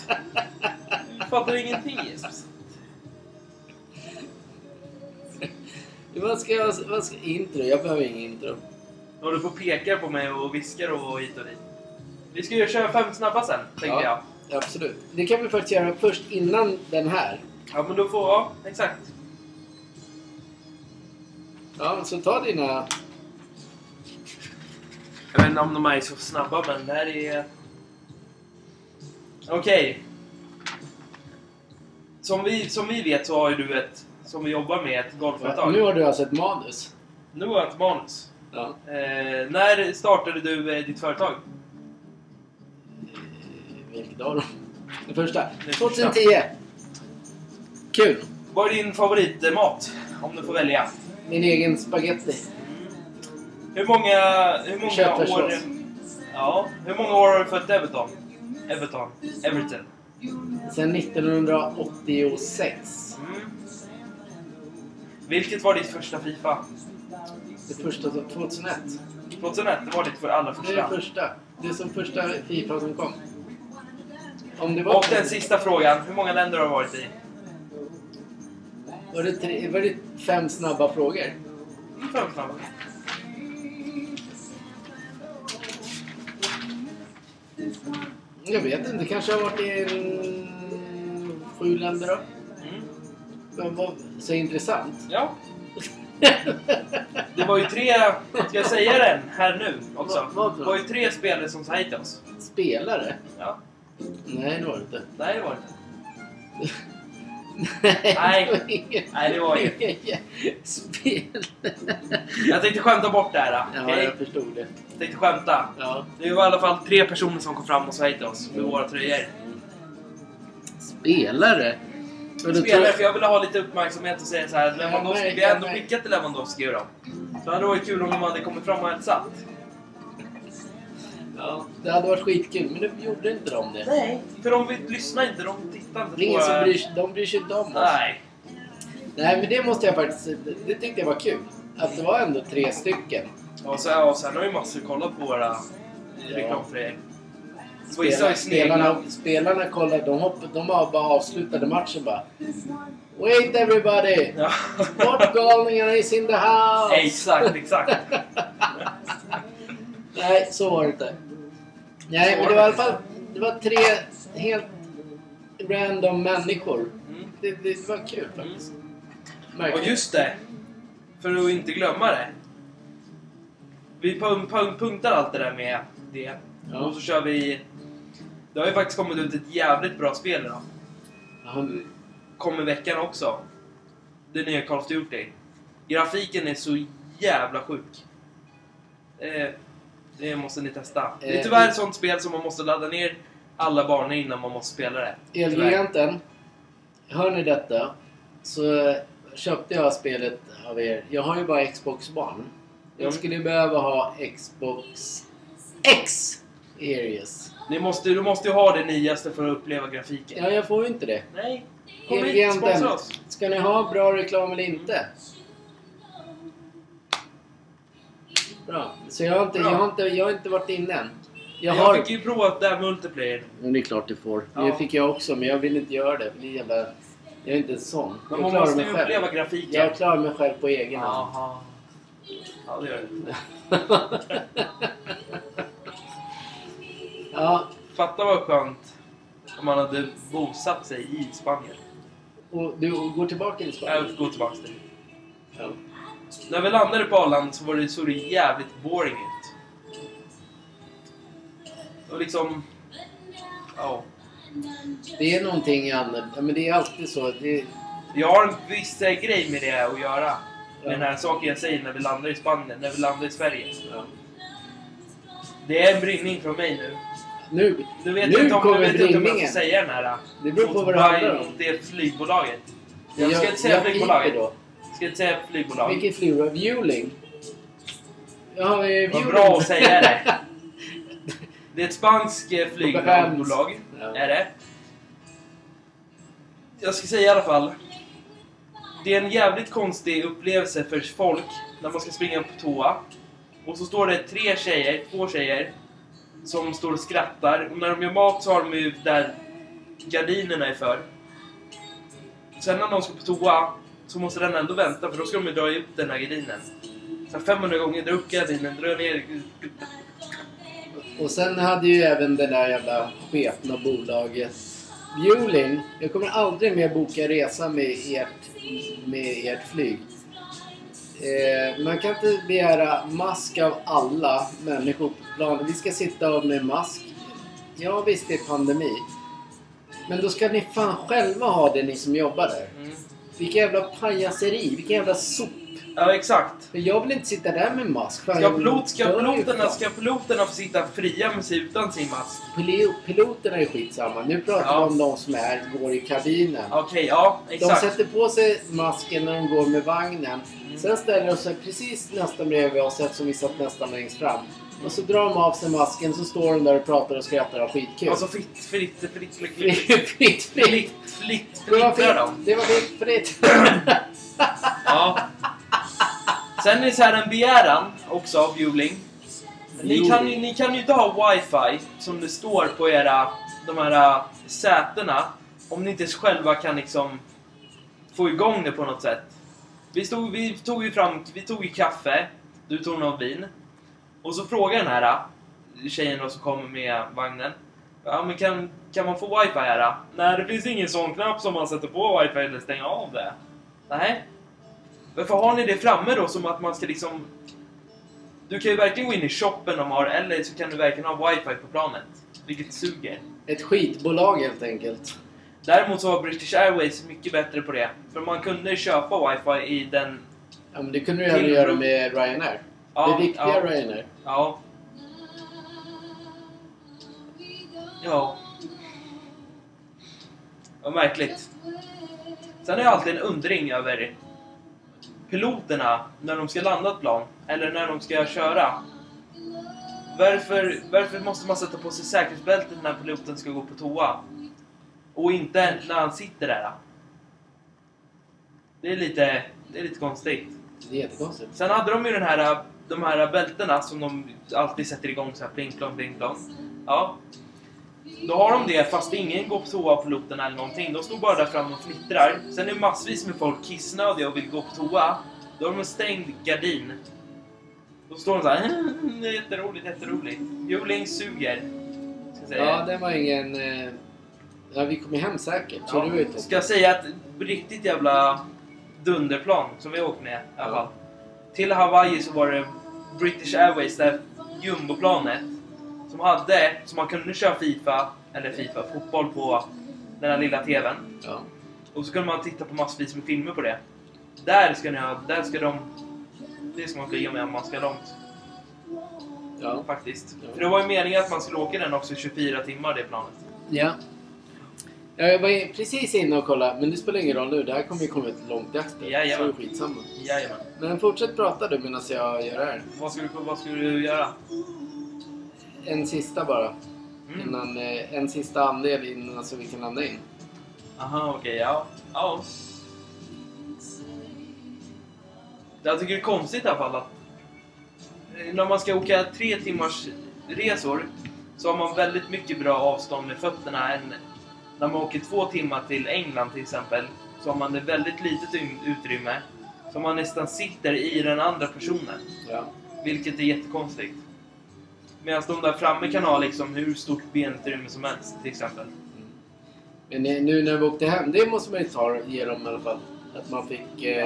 Du fattar ingenting Jesper Vad ska jag... Vad ska, intro? Jag behöver ingen intro. Du håller på och pekar på mig och viskar och hit och dit. Vi ska ju köra fem snabba sen, tänkte Ja. jag. Absolut. Det kan vi faktiskt göra först innan den här. Ja men då får, ja exakt. Ja, så ta dina... Jag vet inte om de är så snabba men det här är... Okej. Som, vi, som vi vet så har ju du ett, som vi jobbar med, ett golfföretag. Nu har du alltså ett manus. Nu har jag ett manus. Ja. Eh, när startade du eh, ditt företag? Vilket av dem? Den första. Den 2010. Kul. Vad är din favoritmat? Om du får välja. Min egen spaghetti. Hur många, hur många år... Ja, hur många år har du följt Everton? Everton. Everton. Sen 1986. Mm. Vilket var ditt första Fifa? Det första som 2001. 2001, det var ditt för allra Det är första. det första. Är som första Fifa som kom. Om det var... Och den sista frågan, hur många länder har du varit i? Var det, tre, var det fem snabba frågor? Mm, Fem snabba. Jag vet inte. Kanske har varit i sju länder då. Men vad så intressant. Ja. Det var ju tre, ska jag säga den här nu också? Vad- vad för Det var ju tre spelare som sa hej till oss. Spelare? Ja. Nej, det var det inte. Nej, det var det inte. Nej, det var inget. Nej, det var inget. inget. Spelare. Jag tänkte skämta bort det här. Ja, okej? jag förstod det. Jag tänkte skämta. Ja. Det var i alla fall tre personer som kom fram och sa hej till oss med våra tröjor. Spelare? Spelare, tror- för jag ville ha lite uppmärksamhet och säga så här. Lewandowski, vi har ändå skickat till Lewandowski då. Så det hade varit kul om de hade kommit fram och hälsat. Ja, det hade varit skitkul, men nu gjorde inte de det. Nej, för de lyssnar inte, de tittar inte Det är ingen på... som bryr sig, de bryr sig inte om oss. Nej. Nej, men det måste jag faktiskt... Det, det tyckte jag var kul. Att det var ändå tre stycken. Och sen, och sen har ju massor kollat på våra. Och vissa har Spelarna, spelarna, spelarna kollar, de, hopp, de bara avslutade matchen bara. Wait everybody! Ja. Portgalningarna is in the house! exakt, exakt. Nej, så var det inte. Nej, men det var i alla fall det var tre helt random människor. Mm. Det, det var kul faktiskt. Märkligt. Och just det, för att inte glömma det. Vi pun- pun- punktar allt det där med det. Ja. Och så kör vi... Det har ju faktiskt kommit ut ett jävligt bra spel idag. Ja, Kom i veckan också. Det nya Call of Duty. Grafiken är så jävla sjuk. Eh, det måste ni testa. Det är Eh, tyvärr ett sånt spel som man måste ladda ner alla banor innan man måste spela det. Elgiganten, hör ni detta? Så köpte jag spelet av er. Jag har ju bara Xbox-barn. Jag Mm. skulle behöva ha Xbox X Areas. Ni måste, du måste ju ha det nyaste för att uppleva grafiken. Ja, jag får ju inte det. Nej. Kom hit, sponsra oss. ska ni ha bra reklam eller inte? Bra. Så jag har inte, Bra. jag har inte, jag har inte varit inne än. Jag Jag, har... fick ju prova det här multiplayer. Ja, det är klart du får. Ja. Det fick jag också, men jag vill inte göra det. För det är jävla... Jag är inte en sån. Men Jag man klarar måste mig ju själv. uppleva grafiken. Jag klarar mig själv på egen hand. Jaha. Ja, det gör det. ja, Fatta vad skönt om man hade bosatt sig i Spanien. och du går tillbaka till Jag Spanien? får gå tillbaka till. Ja. När vi landade på Arlanda så var det, såg det jävligt boring ut. Och liksom... Ja. Det är någonting annat. Men det är alltid så. Det, Jag har en viss eh, grej med det att göra. Ja. Den här saken jag säger när vi landar i Spanien, när vi landar i Sverige. ja. Det är en brinning från mig nu. Nu, Du vet Nu inte om, kommer du vet inte om jag får säga den här. Det beror på vad det handlar om. Det flygbolaget. jag, Jag ska inte säga jag flygbolaget. då. Ska inte säga flygbolag. Vilket flygbolag? Vueling? Ja, eh, Vad bra att säga det. Det är ett spanskt eh, flygbolag. Ja. Är det. Jag ska säga i alla fall. Det är en jävligt konstig upplevelse för folk när man ska springa på toa. Och så står det tre tjejer, två tjejer, som står och skrattar. Och när de gör mat så har de ju där gardinerna är för. Sen när de ska på toa så måste den ändå vänta för då ska de ju dra upp den här gardinen. Så 500 gånger, dra upp gardinen, dra ner... Och sen hade ju även det där jävla sketna bolaget Bjurling, Jag kommer aldrig mer boka resa med ert, med ert flyg. Eh, man kan inte begära mask av alla människor på planet. Vi ska sitta med mask. Ja visst, det är pandemi. Men då ska ni fan själva ha det, ni som jobbar där. Mm. Vilken jävla pajaseri, vilken jävla sop. Ja, exakt. För jag vill inte sitta där med mask. Fan, Ska, pilot, ska, piloterna, ska piloterna få sitta fria med sig utan sin mask? Pil- Piloterna är skitsamma. Nu pratar Ja. vi om de som är, går i kabinen. Okej, ja, De exakt. sätter på sig masken när de går med vagnen. Sen ställer de sig precis nästan bredvid oss eftersom vi satt nästan längst fram. Och så drar de av sig masken så står de där och pratar och skrattar och har skitkul. Alltså fritt, fritt, fritt, fritt, fritt, fritt, fritt, fritt. fritt, fritt, Det var fritt, de. fritt. Det var fritt, fritt. Ja. Sen är det så här en begäran också av Juling. Ni kan, ju, ni kan ju inte ha wifi som det står på era, de här äh, sätena om ni inte själva kan liksom få igång det på något sätt. Vi, stod, vi tog ju fram, vi tog ju kaffe, du tog något vin. Och så frågar den här eh, tjejen då som kommer med vagnen. Ja men kan, kan man få wifi här? då? Nej det finns ingen sån knapp som man sätter på wifi eller stänger av det. Nej. Varför har ni det framme då som att man ska liksom... Du kan ju verkligen gå in i shoppen de har eller så kan du verkligen ha wifi på planet. Vilket suger. Ett skitbolag helt enkelt. Däremot så var British Airways mycket bättre på det. För man kunde köpa wifi i den... Ja, men det kunde du även Till- göra med Ryanair. Ja, det riktiga ja. Ryanair. Ja. Ja. Vad märkligt. Sen har jag alltid en undring över piloterna när de ska landa ett plan, eller när de ska köra. Varför, varför måste man sätta på sig säkerhetsbältet när piloten ska gå på toa? Och inte när han sitter där? Det är lite, det är lite konstigt. Det är jättekonstigt. Sen hade de ju den här, de här bältena som de alltid sätter igång så här pling plong, pling plong. Ja. Då har de det fast ingen går på toa på piloten eller någonting. De står bara där framme och fnittrar. Sen är det massvis med folk kissnödiga och vill gå på toa. Då har de en stängd gardin. Då står de så här. "Mm, Det är jätteroligt, jätteroligt. Juling suger. Ska jag säga. Ja, det var ingen... eh, Ja, vi kom ju hem säkert. Så Ja, ju toppen. ska jag säga att riktigt jävla dunderplan som vi har åkt med i alla Ja. fall. Till Hawaii så var det British Airways, det jumboplanet. Som hade, så man kunde köra Fifa, eller Fifa, fotboll på den här lilla TVn. Ja. Och så kunde man titta på massvis med filmer på det. Där ska ni ha, där ska de... Det ska man flyga med om man ska långt Ja. faktiskt. Ja. För det var ju meningen att man skulle åka den också i 24 timmar det planet. ja. Jag var precis inne och kollade, men det spelar ingen roll nu. Det här kommer ju komma ut långt efter. Jajamän. Så det är skitsamma. Jajamän. Men fortsätt prata du medan jag gör det här. Vad ska du, vad ska du göra? En sista bara. Mm. Innan, eh, en sista andel innan så vi kan landa in. Aha, okej, ja. Ja. Jag tycker det är konstigt i alla fall att eh, när man ska åka tre timmars resor så har man väldigt mycket bra avstånd med fötterna än när man åker två timmar till England till exempel så har man ett väldigt litet ym- utrymme så man nästan sitter i den andra personen. Ja. Vilket är jättekonstigt. Medan de där framme kan ha liksom hur stort benutrymme som helst till exempel. Men eh, nu när vi åkte hem, det måste man ju ta, ge dem i alla fall. Att man fick eh,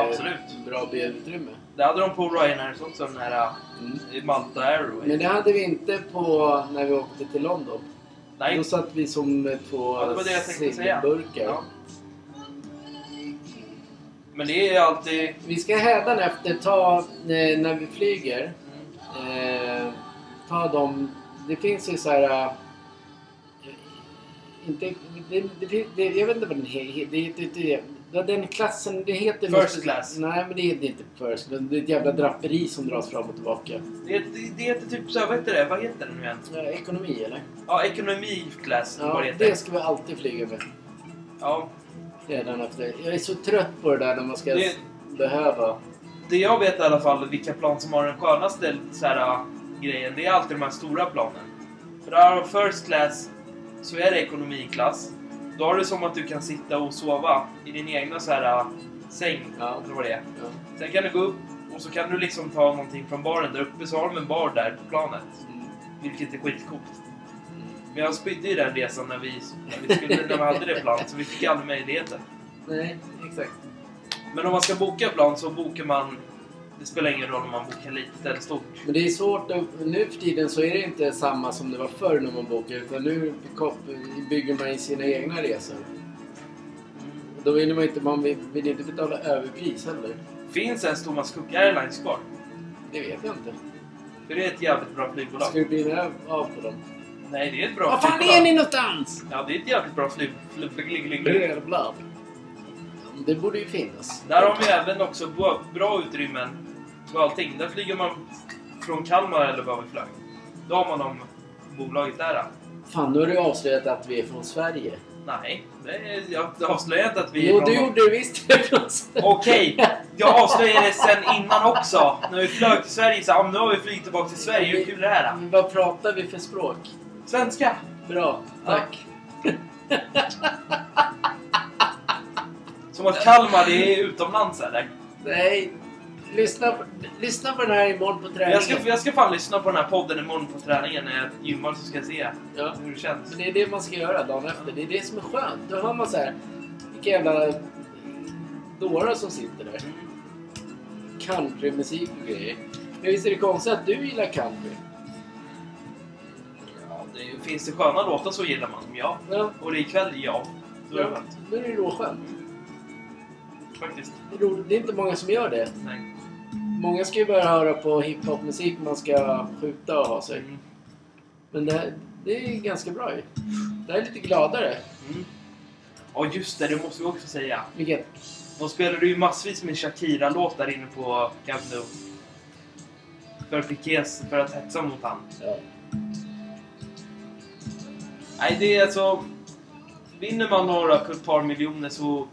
bra benutrymme. Det hade de på Ryanair också, den här Mm. eh, Malta Airways. Men det hade vi inte på när vi åkte till London. Nej, Då satt vi som två Ja, det var det jag tänkte säga. sillburkar. Ja. men det är alltid... Vi ska hädanefter ta, eh, när vi flyger, Mm. eh, ta dem... Det finns ju så här... eh, inte, det, det, det, jag vet inte vad den heter. Det, den klassen, det heter... First class. Nej, men det är inte first class. Det är ett jävla draperi som dras fram och tillbaka. Det, det, det heter typ så vad heter det? Vad heter den nu igen? Ja, ekonomi, eller? Ja, ekonomiklass. vad Ja, det heter. det ska vi alltid flyga med. Ja, Hädanefter. Jag är så trött på det där när man ska Det- behöva... det jag vet i alla fall, vilka plan som har den skönaste så här, äh, grejen, det är alltid de här stora planen. För där har first class, så är det ekonomiklass. Då har du som att du kan sitta och sova i din egna så här äh, säng, Ja. eller vad det är. Ja. Sen kan du gå upp och så kan du liksom ta någonting från baren där uppe, så har de en bar där på planet. Mm. Vilket är skitcoolt. Men jag spydde i den resan när vi, när vi, skulle, när vi hade det planet, så vi fick aldrig möjligheten. Nej, exakt. Men om man ska boka plan så bokar man... Det spelar ingen roll om man bokar litet eller stort. Men det är svårt. Nu för tiden så är det inte samma som det var förr när man bokade. Utan nu bygger man in sina egna resor. Då vill man inte, man vill, vill inte betala överpris heller. Finns ens Thomas Cook Airlines kvar? Det vet jag inte. För det är ett jävligt bra flygbolag. Ska det bli av- på dem? Nej, det är ett bra Var fan flygbolag. är ni någonstans? Ja, det är ett jävligt bra flyg... flyg, flyg, flyg, flyg. Jävlar. Det borde ju finnas. Där har vi även också bra utrymmen på allting. Där flyger man från Kalmar eller var vi flög. Då har man de bolaget där. Fan, nu har du avslöjat att vi är från Sverige. Nej, det är, jag avslöjar inte att vi är Jo, du gjorde det visst. det. Okej, jag avslöjade det sen innan också. När vi flög till Sverige så ah, nu har vi flugit tillbaka till Sverige. Hur kul är det här? Vad pratar vi för språk? Svenska! Bra, tack. Som att Kalmar det är utomlands eller? Nej, lyssna på, lyssna på den här imorgon på träningen. Jag ska, jag ska fan lyssna på den här podden imorgon på träningen när jag gymmar så ska jag se Ja. hur det känns. Så det är det man ska göra dagen efter. Det är det som är skönt. Då hör man så här, vilka jävla dårar som sitter där. Countrymusik och grejer. Men visst är det konstigt att du gillar country? Ja, det, finns det sköna låtar så gillar man dem, ja. Ja, Och det är ikväll, ja. Då är det skönt. då är det råskönt. Faktiskt. Det är inte många som gör det. Nej. Många ska ju börja höra på hiphopmusik när man ska skjuta och ha sig. Mm. Men det, här, det är ganska bra ju. Det här är lite gladare. Mm. Ja, just det. Det måste vi också säga. Vilket? De spelade ju massvis med Shakira-låtar inne på Camp Nou. För Pikés, för att hetsa mot han. Ja. Nej, det är alltså... Vinner man några par miljoner så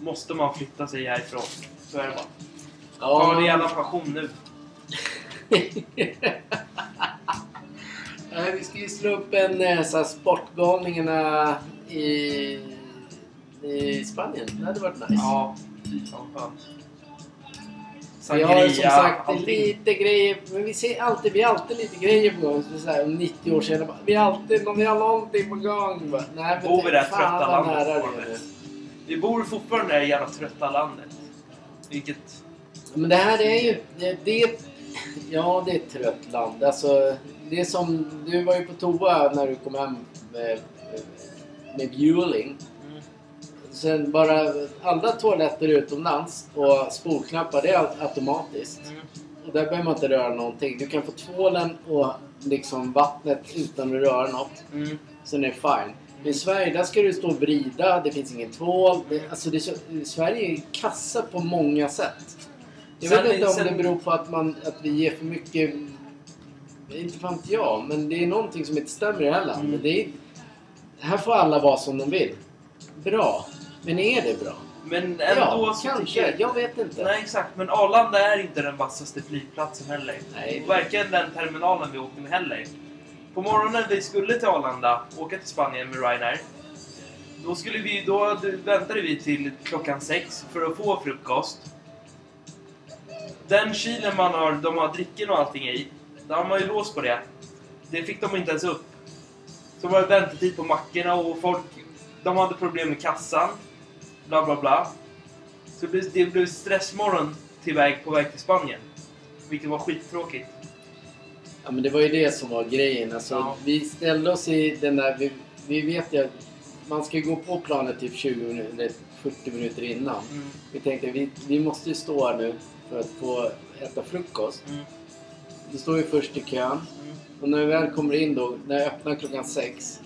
måste man flytta sig härifrån. Så är det bara. Ta en jävla pension nu. Nej, vi ska ju slå upp en eh, så här, Sportgalningarna i, i Spanien. Det hade varit nice. Ja, fy fan skönt. vi har som sagt allting. lite grejer. Men vi ser alltid, vi har alltid lite grejer på gång. Så om 90 år senare bara, vi alltid vi har någonting på gång. Bara, Nej, Bor vi där fan trötta landet det. Vi bor fortfarande i det jävla trötta landet. Vilket... Men det här är ju... Det, det, ja, det är ett trött land. Alltså, det är som... Du var ju på toa när du kom hem med, med Bueling. Mm. Sen bara alla toaletter utomlands och spolknappar, det är automatiskt. Mm. Och där behöver man inte röra någonting. Du kan få tvålen och liksom vattnet utan att röra något. Mm. Sen är det fine. Men i Sverige, där ska du stå och vrida. Det finns ingen tvål. Det, alltså det Sverige är kassa på många sätt. Jag Sen- vet inte om sen- det beror på att, man, att vi ger för mycket... Inte fan jag, men det är någonting som inte stämmer i det här landet. Mm. Det är, här får alla vara som de vill. Bra. Men är det bra? Men ändå ja, så kanske. jag... Jag vet inte. Nej, exakt. Men Arlanda är inte den vassaste flygplatsen heller. Nej. Och Varken den terminalen vi åkte med heller. På morgonen vi skulle till Arlanda, åka till Spanien med Ryanair. Då, skulle vi, då väntade vi till klockan sex för att få frukost. Den kylen man har, de har dricken och allting i, där har man ju lås på det. Det fick de inte ens upp. Så var det väntetid på mackorna och folk, de hade problem med kassan. Bla bla bla. Så det blev, det blev stressmorgon till väg, på väg till Spanien. Vilket var skittråkigt. Ja, men det var ju det som var grejen. Alltså, Ja. Vi ställde oss i den där... Vi, vi vet ju att man ska gå på planet typ 20 minuter, eller 40 minuter innan. Mm. Vi tänkte vi, vi måste ju stå här nu för att få äta frukost. Mm. Då står vi först i kön. Mm. Och när vi väl kommer in då, när jag öppnar klockan sex.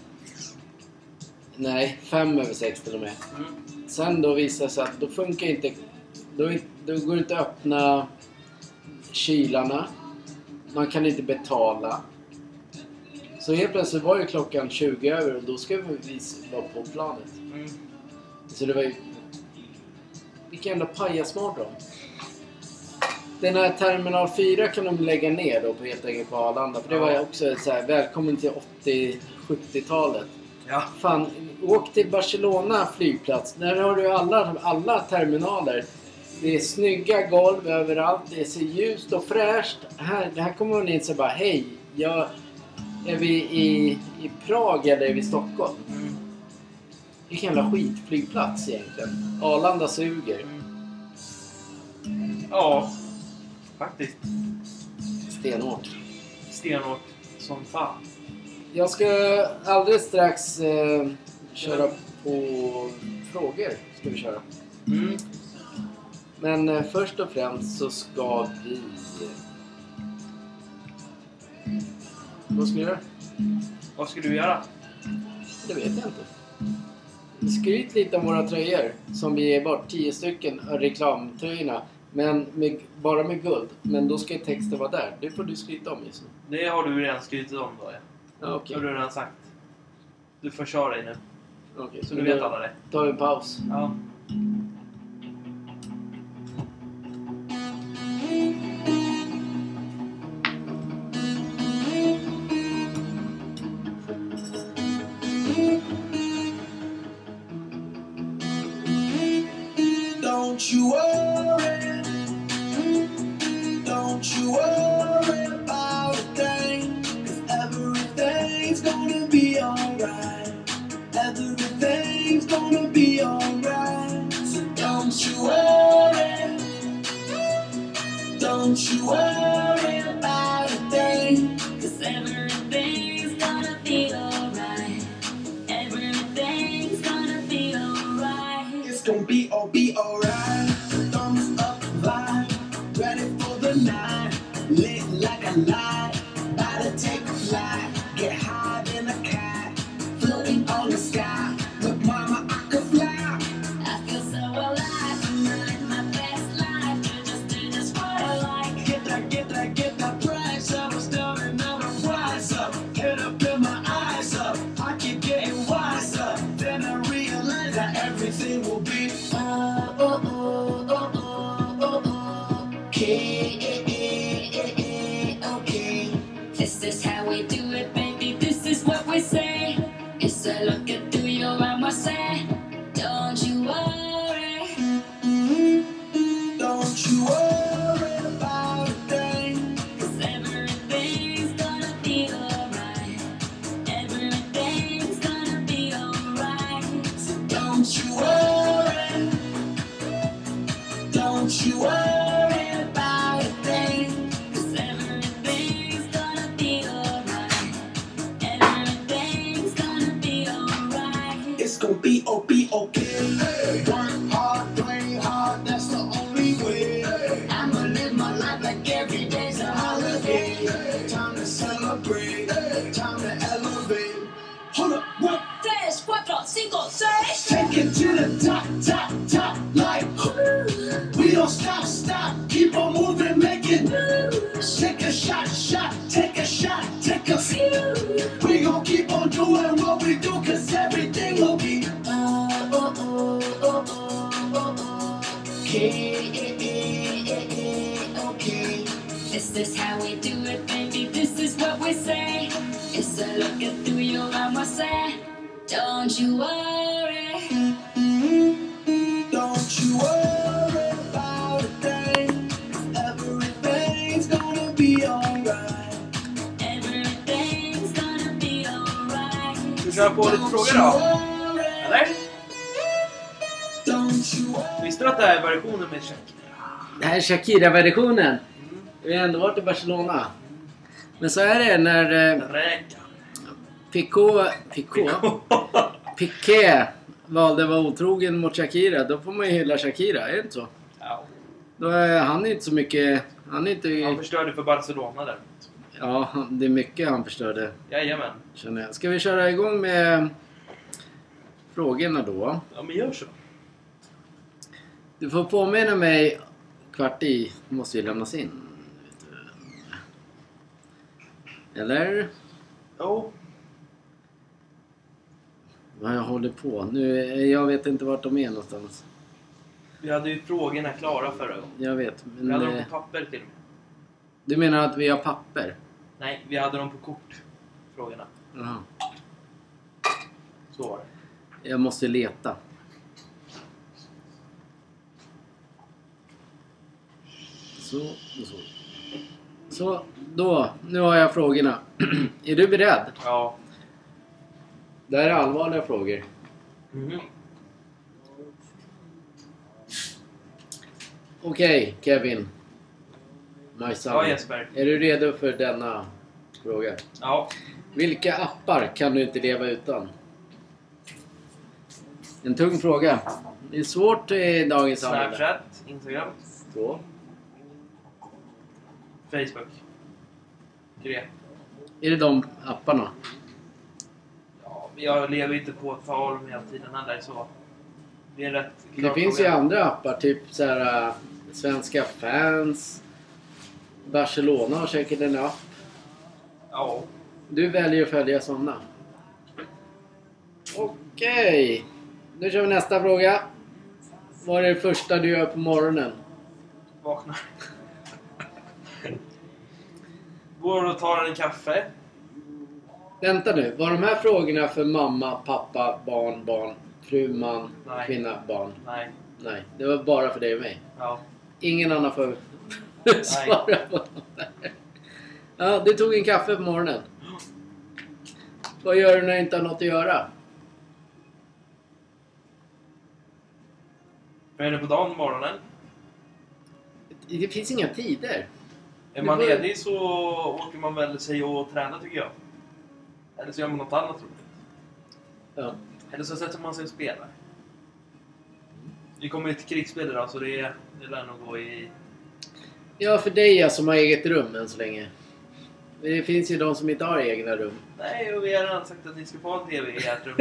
Nej, fem över sex till och med. Mm. Sen då visar det sig att då funkar inte... Då, då går det inte att öppna kylarna. Man kan inte betala. Så helt plötsligt var ju klockan 20 över och då ska vi vara på planet. Mm. Så det var ju... Vilken jävla pajasmorgon. Den här terminal 4 kan de lägga ner då på helt enkelt på Arlanda. För det var ju också så här, välkommen till 80-70-talet. Ja. Fan, åk till Barcelona flygplats. Där har du alla, alla terminaler. Det är snygga golv överallt. Det ser ljust och fräscht. Här, här kommer man in så bara hej. Jag, är vi i, i Prag eller är vi i Stockholm? Mm. Vilken jävla skitflygplats egentligen. Arlanda suger. Ja. Faktiskt. Stenhårt. Stenhårt som fan. Jag ska alldeles strax eh, köra på frågor. Ska vi köra. Mm. Men eh, först och främst så ska vi... Vad ska vi göra? Vad ska du göra? Det vet jag inte. Skryt lite om våra tröjor som vi ger bort. 10 stycken reklamtröjorna. Men med, bara med guld. Men då ska texten vara där. Det får du skryta om just nu. Det har du redan skrytit om då ja. Ja. Det har du redan sagt. Du får köra dig nu. Okej, Så nu vet alla det. tar vi en paus. Ja. Vi köra på lite frågor då? Eller? Visste du att det här är versionen med Shakira? Det här är Shakira-versionen. Vi har ändå varit i Barcelona. Men så är det när eh, Räka. Pico, Pico, Piqué valde att vara otrogen mot Shakira. Då får man ju hylla Shakira, är det inte så? Ja. Då är han inte så mycket... Han är Han inte... förstörde för Barcelona där. Ja, det är mycket han förstörde. Jajamän. Känner jag. Ska vi köra igång med frågorna då? Ja men gör så. Du får påminna mig kvart i. måste ju lämnas in. Eller? Jo. Vad jag håller på. Nu, jag vet inte vart de är någonstans. Vi hade ju frågorna klara förra gången. Jag vet. Vi Men, hade dem eh, på papper till och med. du menar att vi har papper? Nej, vi hade dem på kort. Frågorna. Jaha. Så var det. Jag måste leta. Så och så. Så, då. Nu har jag frågorna. är du beredd? Ja. Det här är allvarliga frågor. Mhm. Okej, Kevin. My son. Ja Jesper. Är du redo för denna fråga? Ja. Vilka appar kan du inte leva utan? En tung fråga. Det är svårt i dagens samhälle. Snapchat, Instagram, Så. Facebook. Tre. Är det de apparna? Ja, jag lever inte på dem hela tiden heller så. Det är rätt Det finns ju andra appar, typ så här äh, Svenska fans. Barcelona har säkert en app. Ja. Du väljer att följa sådana. Okej. Nu kör vi nästa fråga. Vad är det första du gör på morgonen? Vaknar. Går och tar en kaffe. Vänta nu. Var de här frågorna för mamma, pappa, barn, barn, fru, man, Nej. kvinna, barn? Nej. Nej, det var bara för dig och mig. Ja. Ingen annan får svara på de där. Ja, du tog en kaffe på morgonen. Vad gör du när du inte har något att göra? Vad är det på dagen på morgonen? Det finns inga tider. Är man får- ledig så åker man väl sig och tränar tycker jag. Eller så gör man något annat roligt. Ja. Eller så sätter man sig och spelar. Vi kommer ju till krigsspel idag så det, det lär nog gå i... ja, för dig ja, som har eget rum än så länge. Det finns ju de som inte har egna rum. Nej, och vi har redan sagt att ni ska få en TV i ert rum.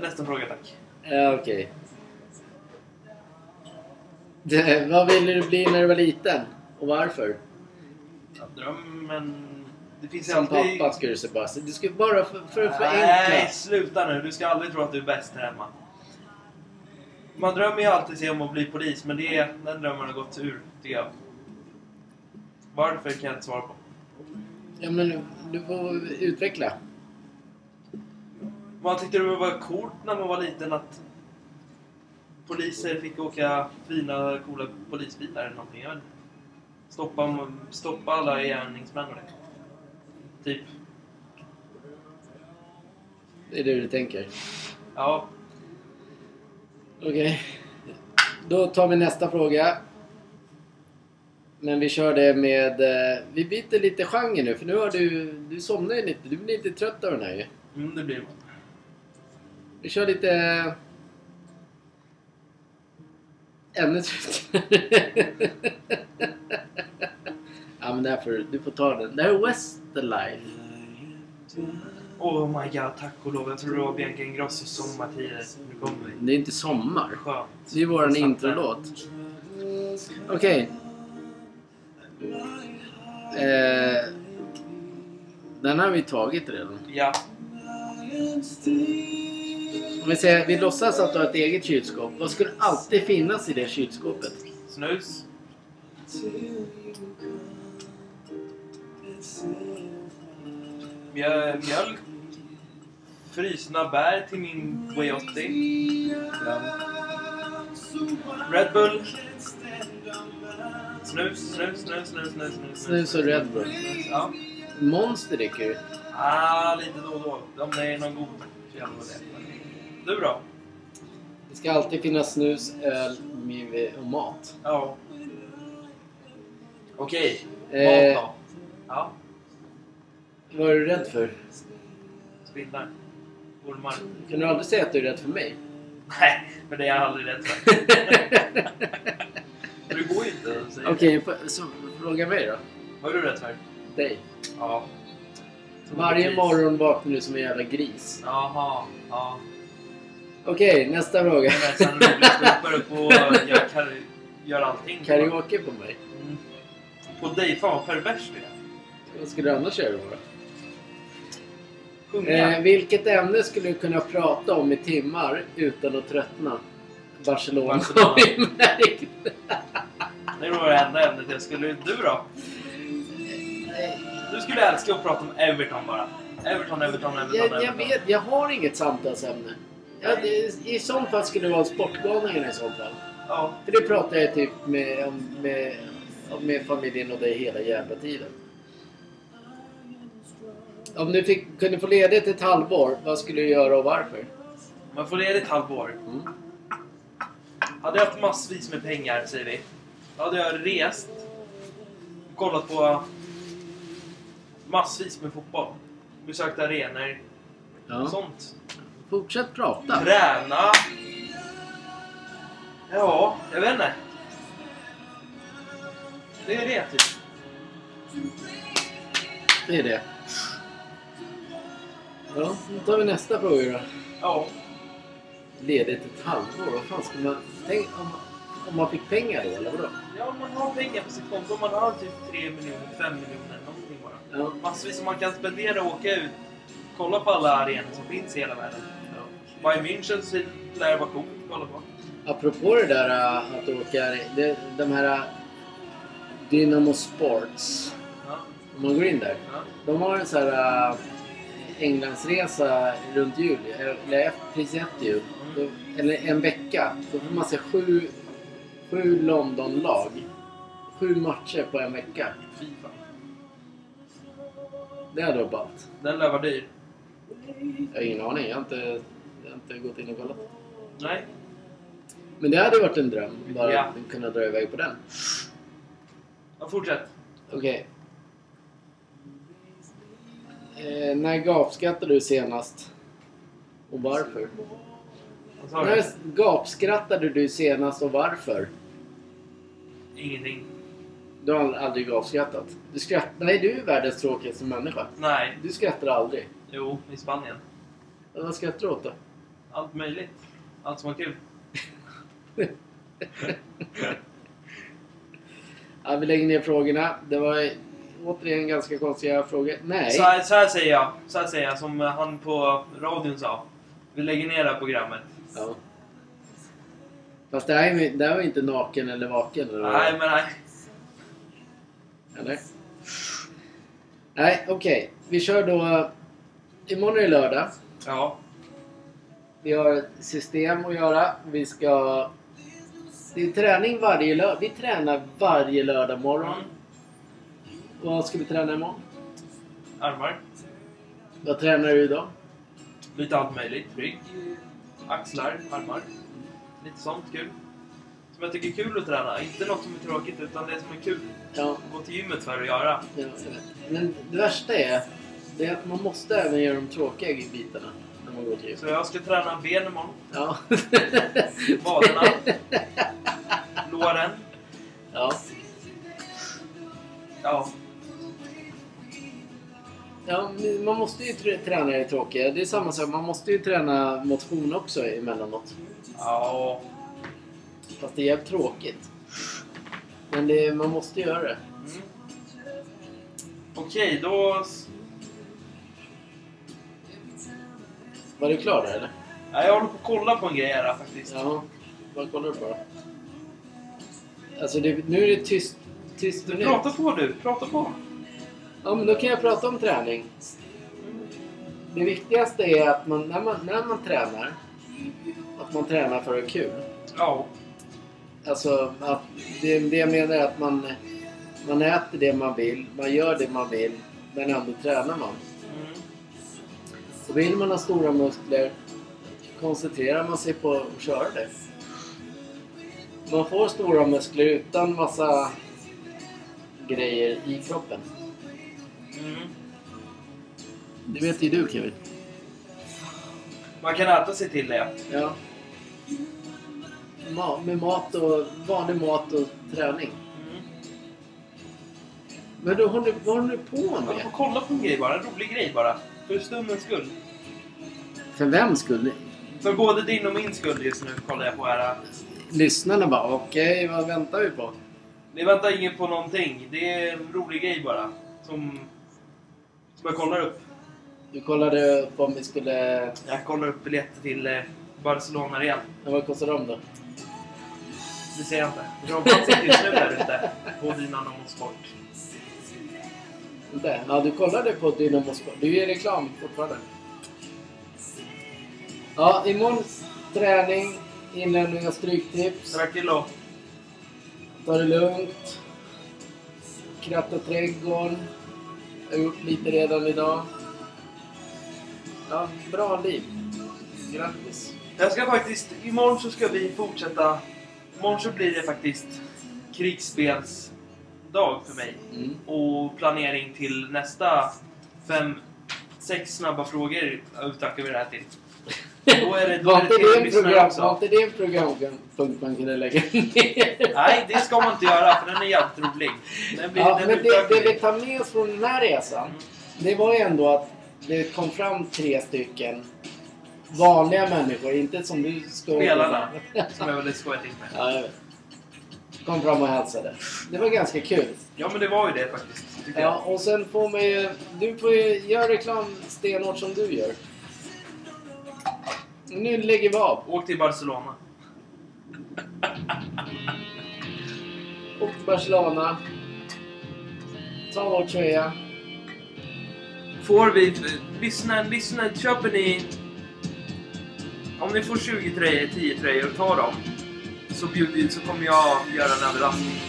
Nästa fråga tack. Ja, okej. Det- Vad ville du bli när du var liten? Och varför? Ja, drömmen... Det finns Som alltid... pappa skulle du bara. Du skulle bara för, för att Nej, sluta nu. Du ska aldrig tro att du är bäst här hemma. Man drömmer ju alltid sig om att bli polis, men det, den drömmen har gått ur, tycker jag. Varför kan jag inte svara på. Ja, men du får utveckla. Man tyckte det var coolt när man var liten att poliser fick åka fina, coola polisbilar eller någonting. Jag. Stoppa, stoppa alla gärningsmän och det. Typ. Det är det du tänker. Ja. Okej. Då tar vi nästa fråga. Men vi kör det med... eh, Vi byter lite genre nu för nu har du... Du somnar ju lite. Du blir lite trött av den här ju. Mm, det blir det. Vi kör lite... Ännu tröttare. ja men får, du- du får ta den. Det här är Westlife. Oh my god, tack och lov. Jag tror det var Bianca Ingrossos sommartider. Nu kommer vi. Det är inte sommar. Skönt. Det är våran Snabbt introlåt. Okej. Eh, den har vi tagit redan. Ja. Om vi, säger, vi låtsas att du har ett eget kylskåp. Vad skulle alltid finnas i det kylskåpet? Snus. Mjö- Mjölk. Frysna bär till min W80. Red Bull. Snus, snus, snus, snus, snus, snus. Snus och Red Bull. Ja. Monster dricker du. Ah, lite då och då. Om det är någon god fjäll och det. Du då? Det ska alltid finnas snus, öl med- och mat. Ja. Okej. Eh, Mat då? Ja. vad är du rädd för? Spindlar. Ormar. Kan du aldrig säga att du är rädd för mig? Nej, men det är jag aldrig rädd för. Men det går ju inte Okej, f- så fråga mig då. Är du rädd för? Dig. Ja. Varje Gris. morgon vaknar du som en jävla gris. Jaha, ja. Okej, nästa fråga. Det börja på och göra, kar- göra allting. Karaoke på mig. Mm. På dig? Fan vad pervers du är. Vad skulle du annars göra då? Sjunga. Eh, vilket ämne skulle du kunna prata om i timmar utan att tröttna? Barcelona. Barcelona. Det nog det enda ämnet jag skulle... Du då? Du skulle älska att prata om Everton bara. Everton, Everton, Everton, jag, Everton. jag vet, jag har inget samtalsämne. Ja, det, I sånt fall skulle det vara Sportgalningarna i sånt fall. Ja. För det pratar jag typ med, om- med, med familjen och dig hela jävla tiden. Om du fick, kunde få ledigt ett halvår, vad skulle du göra och varför? Man får ledigt ett halvår. Mm. Hade jag haft massvis med pengar, säger vi. Då hade jag rest. Kollat på massvis med fotboll. Besökt arenor. Ja. Sånt. Fortsätt prata. Träna. Ja, jag vet inte. Det är det, typ. Det är det. Ja, då tar vi nästa fråga då. Ja. Ledigt ett halvår, vad fan ska man... Tänk om, om man fick pengar då, eller vadå? Ja, om man har pengar på sitt konto. Om man har typ 3 miljoner, 5 miljoner, någonting bara. Ja. Massvis som man kan spendera och åka ut. Kolla på alla arenor som finns i hela världen. ja. Bayern München så lär det vara coolt att kolla på. Apropå det där äh, att åka... Det, de här... äh, Dynamo Sports. Ja. Om man går in där. Ja. De har en sån här äh, Englandsresa runt jul, eller precis efter jul. Då, eller en vecka. Då får man se sju, sju London-lag. Sju matcher på en vecka. Fy fan. Det hade varit ballt. Den lär vara dyr. Jag har ingen aning. Jag har inte, jag har inte gått in och kollat. Nej. Men det hade varit en dröm. Bara Ja. att kunna dra iväg på den. Ja, fortsätt. Okej. Eh, när gapskrattade du senast? Och varför? När du? gapskrattade du senast och varför? Ingenting. Du har aldrig gapskrattat? Du skratt... Nej, du är världens tråkigaste människa. Nej. Du skrattar aldrig. Jo, i Spanien. Vad skrattar du åt då? Allt möjligt. Allt som var kul. Ja, vi lägger ner frågorna. Det var återigen ganska konstiga frågor. Nej. Så här, så här säger jag. Så här säger jag som han på radion sa. Vi lägger ner det här programmet. Ja. Fast det här, är, det här var inte naken eller vaken. Eller? Nej, men nej. Eller? Nej, okej. Vi kör då... Imorgon är det lördag. Ja. Vi har ett system att göra. Vi ska... Det är träning varje lördag. Vi tränar varje lördag morgon. Mm. Vad ska vi träna imorgon? Armar. Vad tränar du idag? Lite allt möjligt. Rygg. Axlar. Armar. Lite sånt kul. Som jag tycker är kul att träna. Inte något som är tråkigt utan det som är kul Ja, gå till gymmet för att göra. ja. Men det värsta är, det är att man måste även göra de tråkiga bitarna när man går till gym. Så jag ska träna ben imorgon. Ja. Vaderna. Låren. ja. Ja. Ja, man måste ju trä- träna det tråkiga. Det är samma sak, man måste ju träna motion också emellanåt. Ja. Fast det är jävligt tråkigt. Men det, man måste göra det. Mm. Okej, då... Var du klar där eller? Ja, jag håller på att kolla på en grej här faktiskt. Ja. Vad kollar du på då? Alltså det, nu är det tyst, tyst nu. Prata på du, prata på. Ja, men då kan jag prata om träning. Det viktigaste är att man, när, man, när man tränar, att man tränar för att ha kul. Ja. Alltså, att det, det jag menar är att man, man äter det man vill, man gör det man vill, men ändå tränar man. Mm. Så vill man ha stora muskler koncentrerar man sig på att köra det. Man får stora muskler utan massa grejer i kroppen. Mm. Det vet ju du Kevin. Man kan äta sig till det. Ja. Ma- med mat och vanlig mat och träning. Mm. Men då håller, vad håller du på Jag med? att kolla på en grej bara, en rolig grej bara. För stundens skull. För vem skulle För både din och min skull just nu kollar jag på här. Lyssnarna bara okej, vad väntar vi på? Det väntar ingen på någonting. Det är en rolig grej bara. Som, som jag kollar upp. Du kollade upp om vi skulle... Jag kollar upp biljetter till eh, Barcelona Real. Ja, vad kostar de då? Det ser jag inte. Robban sitter just nu där ute på Dynamo Sport. Inte? Ja, du kollade på Dynamo Sport. Du är i reklam fortfarande. Ja, imorgon träning, inlämning av stryktips. Kilo. Ta det lugnt. Kratta trädgården. Jag har gjort lite redan idag. Ja, bra liv. Grattis. Jag ska faktiskt... Imorgon så ska vi fortsätta... Imorgon så blir det faktiskt krigsspelsdag för mig. Mm. Och planering till nästa fem, sex snabba frågor utökar vi det här till. Då är det, då Var är det program, också. var inte det en programpunkt man kunde lägga ner? Nej, det ska man inte göra för den är jävligt rolig. Den blir, Ja, den men det, det vi. tar med oss från den här resan, det var ju ändå att det kom fram tre stycken vanliga människor, inte som du ska... Spelarna, som jag skoja till med. Ja. Kom fram och hälsade. Det var ganska kul. Ja, men det var ju det faktiskt. Ja, och sen får man ju... Du får ju göra reklam stenhårt som du gör. Nu lägger vi av. jag. Åk till Barcelona. Åk till Barcelona. Ta vår tröja. Får vi... Lyssna, lyssna. Köper ni... Om ni får 20 tröjor, 10 tröjor och tar dem. Så, bjuder, så kommer jag göra en överraskning.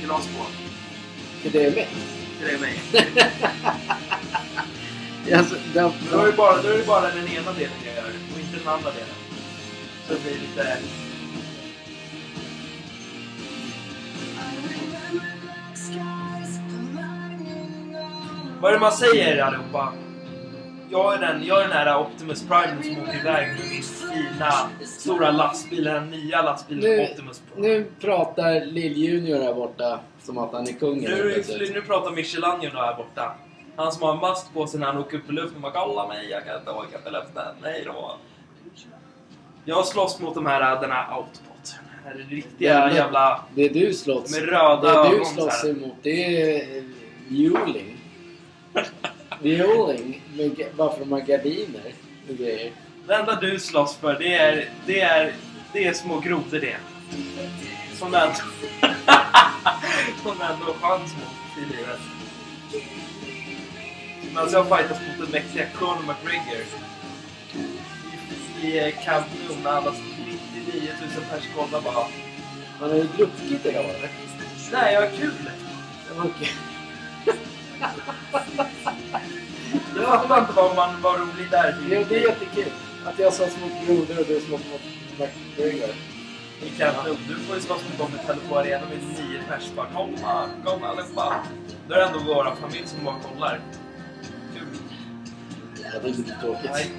Till oss två. För det är mig. Till dig och mig. Alltså, Då är, det bara, då är det bara den ena delen jag gör och den andra delen. Så det blir lite... Vad är det man säger allihopa? Jag är den, jag är den här Optimus Prime som åker iväg med min fina stora lastbil, den nya lastbilen Nu- Optimus Prime. nu pratar Lill-Junior här borta som att han är kungen. Nu, nu pratar Michelangelo här borta. Han som har en mask på sig när han åker upp i luften. Man kolla mig, jag kan inte åka upp i luften. Nej då. Jag slåss mot de här, den här Autobot. Den här riktiga Ja, men- jävla... Det du slåss Med röda Det du slåss emot det är eh, violing. Bara för de har gardiner och grejer. Det enda du slåss för, det är, det är, det är små grodor det. Som du ändå... som du ändå har chans mot i livet. Har jag fightats mot den mäktiga Conor McGregor. I, eh, Camp Nou när alla 99 000 pers kollar bara. Han har ju druckit idag eller? Nej, jag har kul! Okej. Jag fattar inte vad, man, vad roligt det är. Jo, det är jättekul. Att jag slåss mot grodor och du slåss mot McGregor. i Camp Nou. Du får ju slåss mot dem i Tele2 Arena med nio pers. Bara komma, kom allihopa. Då är det ändå våra familj som bara kollar. Kul. Ja, det är lite tråkigt.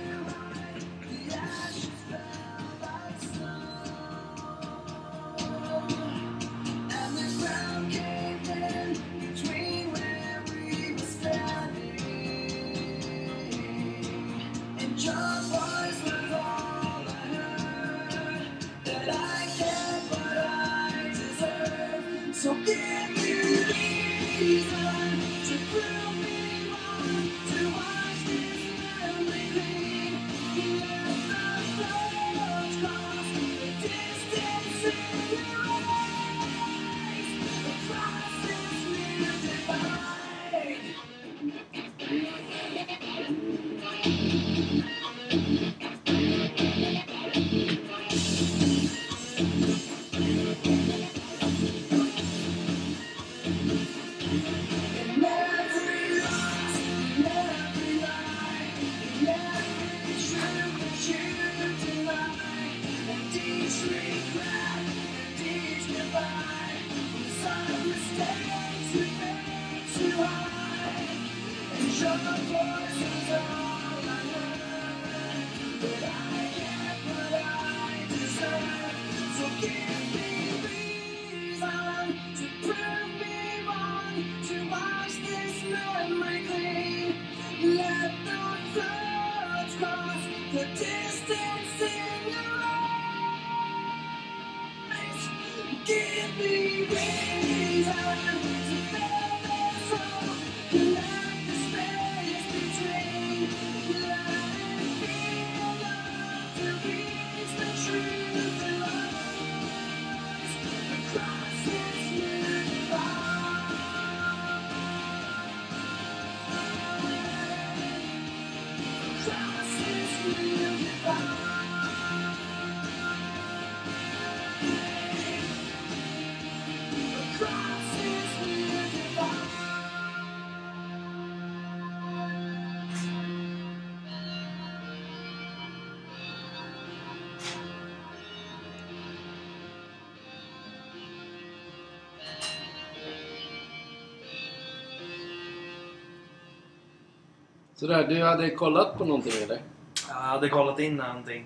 Sådär, du hade kollat på någonting eller? Jag hade kollat in någonting.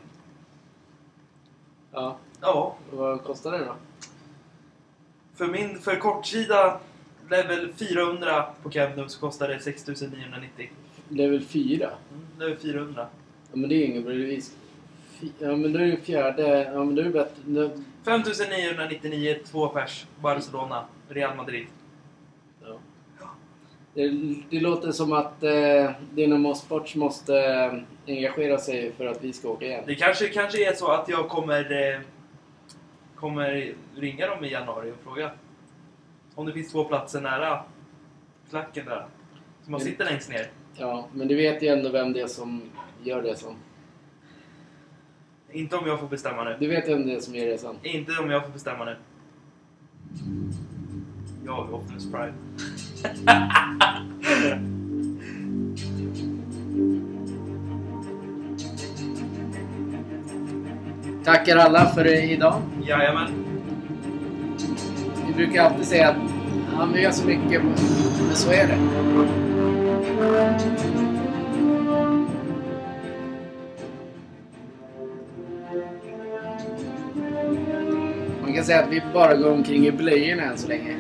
Ja. Ja, Vad kostar det då? för min för kortsida level 400 på Camp så kostar det 6990. Level 4? Mm, level 400. Ja, men det är ingen bevis. Ja, men då är det fjärde... Ja, men då är det bättre... då- 5999, två pers. Barcelona, Real Madrid. Det, det låter som att eh, Dynamo Sports måste eh, engagera sig för att vi ska åka igen. Det kanske, kanske är så att jag kommer, eh, kommer ringa dem i januari och fråga om det finns två platser nära klacken där. Så man Mm. sitter längst ner. Ja, men du vet ju ändå vem det är som gör resan. Inte om jag får bestämma nu. Du vet vem det är som gör resan. Inte om jag får bestämma nu. Jag är Optimus Prime. Tackar alla för idag. Jajamän. Vi brukar alltid säga att han gör så mycket, men så är det. Man kan säga att vi bara går omkring i blöjorna än så länge.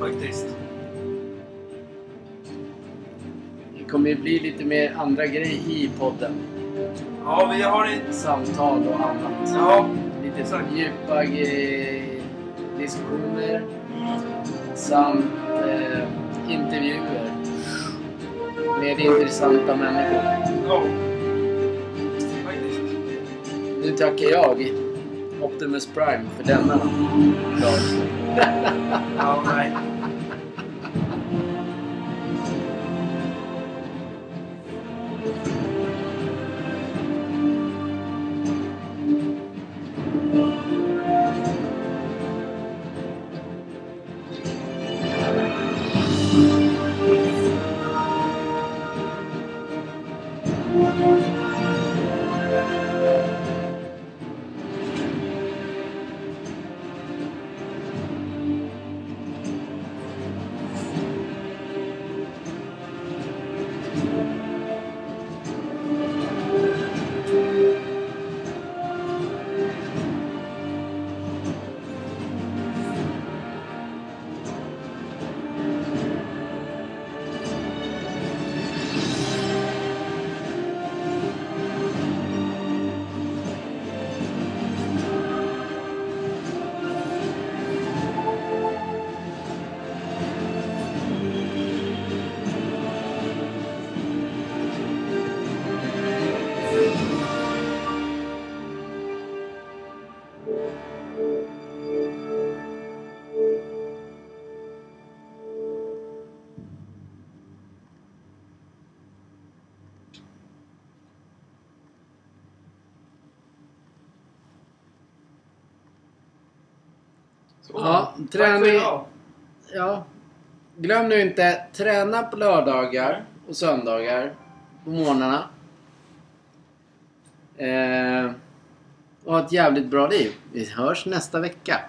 Faktiskt. Det kommer ju bli lite mer andra grejer i podden. Ja, vi har ett... Samtal och annat. Ja, Lite exakt. djupa diskussioner Mm. samt eh, intervjuer med intressanta människor. Ja. Faktiskt. Nu tackar jag Optimus Prime för denna dag. Ja, nej. Träning... Ja. Glöm nu inte, träna på lördagar och söndagar på morgnarna. Eh, och ha ett jävligt bra liv. Vi hörs nästa vecka.